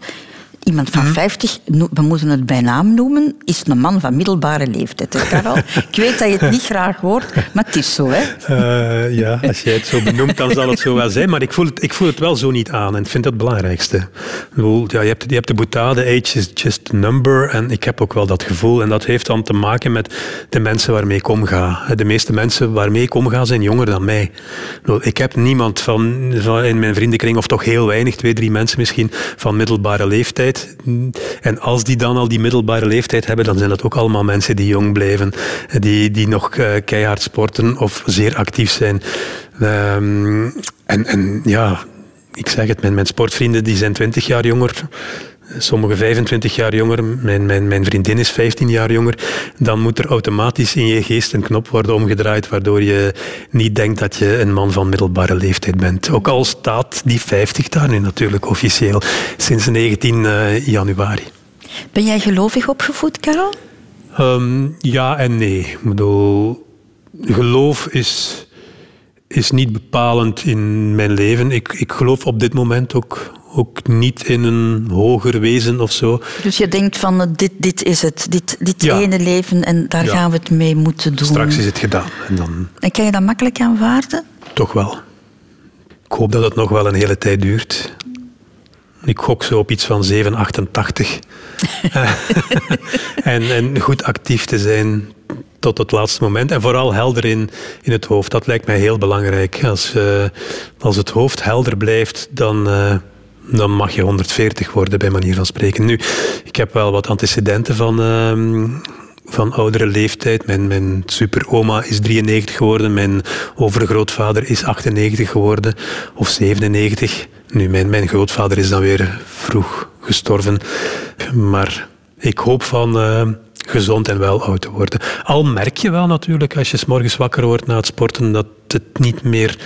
iemand van 50, no- we moeten het bij naam noemen, is een man van middelbare leeftijd. Hè, Karel? Ik weet dat je het niet graag hoort, maar het is zo. Hè? Eh, ja, als jij het zo benoemt, dan zal het zo wel zijn. Maar ik voel het, ik voel het wel zo niet aan. En ik vind dat het belangrijkste. Bedoel, ja, je, hebt, je hebt de boutade, age is just a number. En ik heb ook wel dat gevoel. En dat heeft dan te maken met de mensen waarmee ik omga. De meeste mensen waarmee ik omga zijn jonger dan mij. Ik heb niemand van, van in mijn vriendenkring, of toch heel weinig, twee, drie mensen misschien, van middelbare leeftijd. En als die dan al die middelbare leeftijd hebben, dan zijn dat ook allemaal mensen die jong blijven. Die, die nog eh, keihard sporten of zeer actief zijn. Ehm, en, en ja, ik zeg het, mijn, mijn sportvrienden die zijn 20 jaar jonger. Sommigen 25 jaar jonger, mijn, mijn, mijn vriendin is 15 jaar jonger. Dan moet er automatisch in je geest een knop worden omgedraaid, waardoor je niet denkt dat je een man van middelbare leeftijd bent. Ook al staat die 50 daar nu natuurlijk officieel, sinds 19 eh, januari. Ben jij gelovig opgevoed, Karel? Ehm, ja en nee. Ik bedoel, geloof is, is niet bepalend in mijn leven. Ik, ik geloof op dit moment ook, ook niet in een hoger wezen of zo. Dus je denkt van eh, dit, dit is het, dit, dit Ja. ene leven en daar Ja. gaan we het mee moeten doen. Straks is het gedaan. En dan En kan je dat makkelijk aanvaarden? toch wel. Ik hoop dat het nog wel een hele tijd duurt. Ik gok zo op iets van 788. en, en goed actief te zijn tot het laatste moment. En vooral helder in, in het hoofd. Dat lijkt mij heel belangrijk. Als, eh, als het hoofd helder blijft, dan, eh, dan mag je 140 worden, bij manier van spreken. Nu, ik heb wel wat antecedenten van, ehm, van oudere leeftijd. Mijn, mijn superoma is 93 geworden. Mijn overgrootvader is 98 geworden. Of 97. Nu, mijn, mijn grootvader is dan weer vroeg gestorven. Maar ik hoop van eh, gezond en wel oud te worden. Al merk je wel natuurlijk als je 's morgens wakker wordt na het sporten dat het niet meer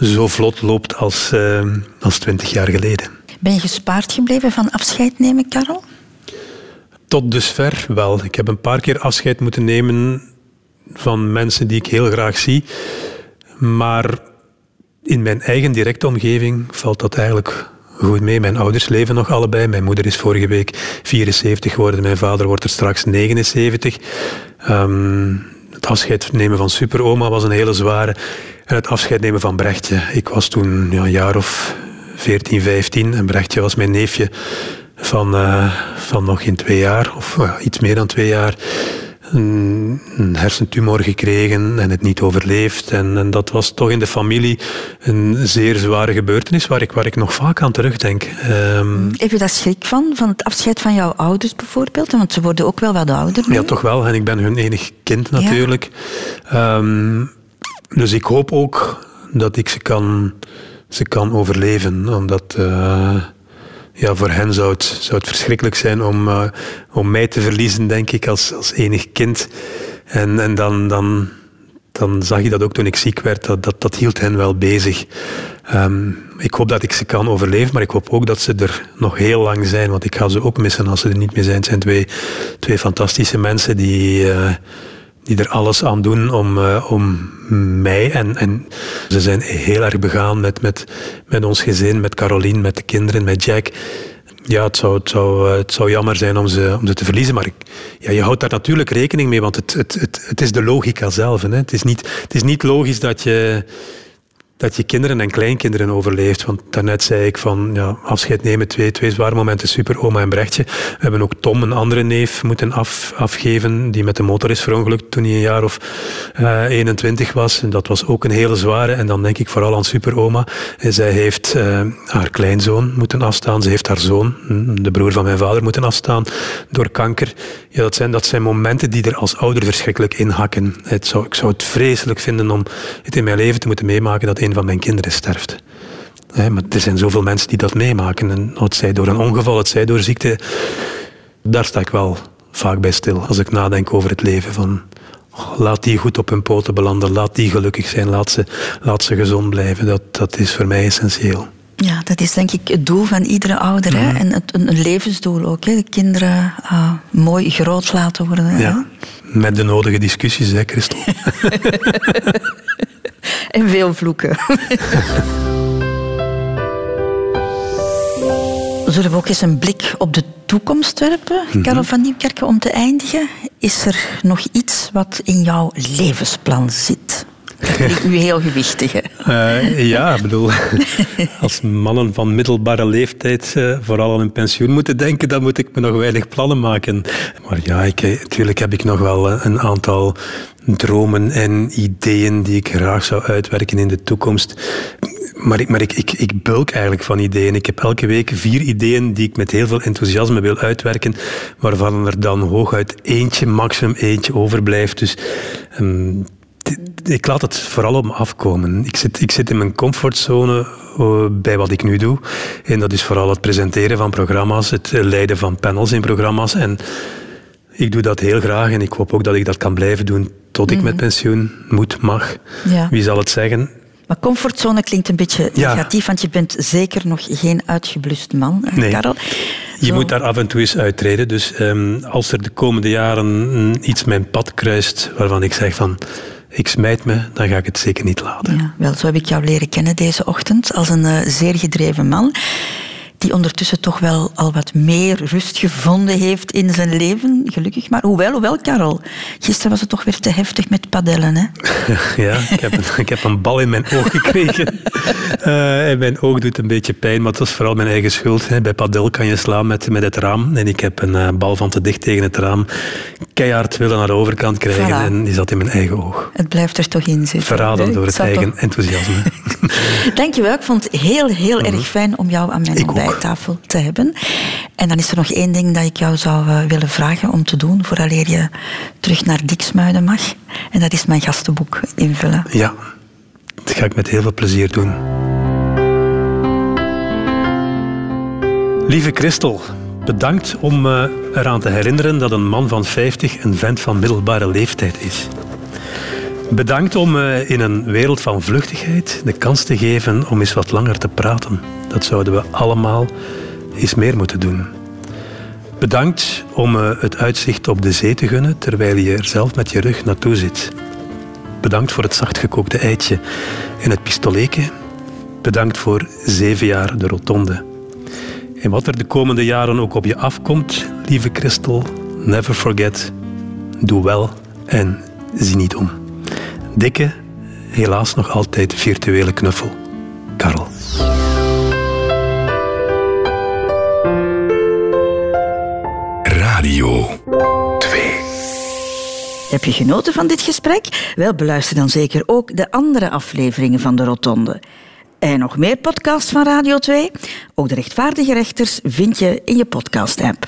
zo vlot loopt als, eh, als 20 jaar geleden. Ben je gespaard gebleven van afscheid nemen, Karel? Tot dusver wel. Ik heb een paar keer afscheid moeten nemen van mensen die ik heel graag zie. Maar in mijn eigen directe omgeving valt dat eigenlijk goed mee. Mijn ouders leven nog allebei. Mijn moeder is vorige week 74 geworden. Mijn vader wordt er straks 79. Ehm, het afscheid nemen van superoma was een hele zware. En het afscheid nemen van Brechtje. Ik was toen ja, een jaar of 14, 15. En Brechtje was mijn neefje van, eh, van nog geen twee jaar. Of iets meer dan twee jaar een, een hersentumor gekregen en het niet overleefd. En, en dat was toch in de familie een zeer zware gebeurtenis waar ik, waar ik nog vaak aan terugdenk. Ehm, Heb je daar schrik van, van het afscheid van jouw ouders bijvoorbeeld? Want ze worden ook wel wat ouder nu. ja, toch wel. En ik ben hun enig kind natuurlijk. Ehm, dus ik hoop ook dat ik ze kan, ze kan overleven. Omdat eh, ja, voor hen zou het, zou het verschrikkelijk zijn om, eh, om mij te verliezen, denk ik, als, als enig kind. En, en dan, dan, dan zag je dat ook toen ik ziek werd. Dat, dat, hield hen wel bezig. Ehm, ik hoop dat ik ze kan overleven, maar ik hoop ook dat ze er nog heel lang zijn. Want ik ga ze ook missen als ze er niet meer zijn. Het zijn twee, twee fantastische mensen die, eh, die er alles aan doen om, eh, om mij. En, en ze zijn heel erg begaan met, met, met ons gezin, met Caroline, met de kinderen, met Jack. Ja, het zou, het, zou, eh, het zou jammer zijn om ze, om ze te verliezen, maar ik, ja, je houdt daar natuurlijk rekening mee, want het, het, het, het is de logica zelf. Hè. Het, is niet, het is niet logisch dat je, dat je kinderen en kleinkinderen overleeft. Want daarnet zei ik van ja, afscheid nemen, twee, twee zware momenten, super, oma en Brechtje. We hebben ook Tom, een andere neef, moeten af, afgeven, die met de motor is verongelukt toen hij een jaar of eh 21 was. En dat was ook een hele zware. En dan denk ik vooral aan superoma. En zij heeft eh, haar kleinzoon moeten afstaan. Ze heeft haar zoon, hm, de broer van mijn vader, moeten afstaan door kanker. Ja, dat, zijn, dat zijn momenten die er als ouder verschrikkelijk inhakken. Het zou, ik zou het vreselijk vinden om het in mijn leven te moeten meemaken dat een van mijn kinderen sterft. Hè, maar er zijn zoveel mensen die dat meemaken. En het zij door een ongeval, het zij door ziekte. Daar sta ik wel vaak bij stil als ik nadenk over het leven. Van, oh, laat die goed op hun poten belanden, laat die gelukkig zijn, laat ze, laat ze gezond blijven. Dat, dat is voor mij essentieel. Ja, dat is denk ik het doel van iedere ouder. Hè? En het, een, een levensdoel ook. Hè? De kinderen ah, mooi groot laten worden. Hè? Ja, met de nodige discussies, hè, Christel. en veel vloeken. Zullen we ook eens een blik op de toekomst werpen, Mhm. Karel van Nieuwkerken, om te eindigen? Is er nog iets wat in jouw levensplan zit? Dat lijkt u heel gewichtig, hè? Eh, ja, ik bedoel, als mannen van middelbare leeftijd eh, vooral aan hun pensioen moeten denken, dan moet ik me nog weinig plannen maken. Maar ja, ik, eh, natuurlijk heb ik nog wel een aantal dromen en ideeën die ik graag zou uitwerken in de toekomst. Maar, ik, maar ik, ik, ik bulk eigenlijk van ideeën. Ik heb elke week vier ideeën die ik met heel veel enthousiasme wil uitwerken, waarvan er dan hooguit eentje, maximum eentje overblijft. Dus ehm, ik laat het vooral op me afkomen. Ik zit, ik zit in mijn comfortzone eh, bij wat ik nu doe. En dat is vooral het presenteren van programma's, het eh, leiden van panels in programma's. En ik doe dat heel graag en ik hoop ook dat ik dat kan blijven doen tot ik met pensioen moet, mag. Ja. Wie zal het zeggen? Maar comfortzone klinkt een beetje Ja. negatief, want je bent zeker nog geen uitgeblust man, hè, Nee. Karel. Je Zo- moet daar af en toe eens uittreden. Dus ehm, als er de komende jaren mm, iets mijn pad kruist waarvan ik zeg van ik smijt me, dan ga ik het zeker niet laten. Ja, wel, zo heb ik jou leren kennen deze ochtend als een eh, zeer gedreven man. Die ondertussen toch wel al wat meer rust gevonden heeft in zijn leven. Gelukkig maar. Hoewel, hoewel, Karel. Gisteren was het toch weer te heftig met padellen, hè? Ja, ik heb, een, ik heb een bal in mijn oog gekregen. Eh, en mijn oog doet een beetje pijn, maar het was vooral mijn eigen schuld. Bij padel kan je slaan met, met het raam. En ik heb een eh, bal van te dicht tegen het raam keihard willen naar de overkant krijgen. Voilà. En die zat in mijn eigen oog. Het blijft er toch in zitten. Verraden door het eigen toch- enthousiasme. Dankjewel. Ik vond het heel, heel erg fijn om jou aan mijn Mhm. Ook. ontbijttafel te hebben. En dan is er nog één ding dat ik jou zou eh, willen vragen om te doen, vooraleer je terug naar Diksmuiden mag. En dat is mijn gastenboek invullen. Ja, dat ga ik met heel veel plezier doen. Lieve Christel, bedankt om me eraan te herinneren dat een man van 50 een vent van middelbare leeftijd is. Bedankt om me in een wereld van vluchtigheid de kans te geven om eens wat langer te praten. Dat zouden we allemaal eens meer moeten doen. Bedankt om me het uitzicht op de zee te gunnen terwijl je er zelf met je rug naartoe zit. Bedankt voor het zachtgekookte eitje en het pistoletje. Bedankt voor zeven jaar de rotonde. En wat er de komende jaren ook op je afkomt, lieve Christel, never forget. Doe wel en zie niet om. Dikke, helaas nog altijd virtuele knuffel. Karel. Radio 2. Heb je genoten van dit gesprek? Wel, beluister dan zeker ook de andere afleveringen van de Rotonde. En nog meer podcasts van Radio 2? Ook de rechtvaardige rechters vind je in je podcast-app.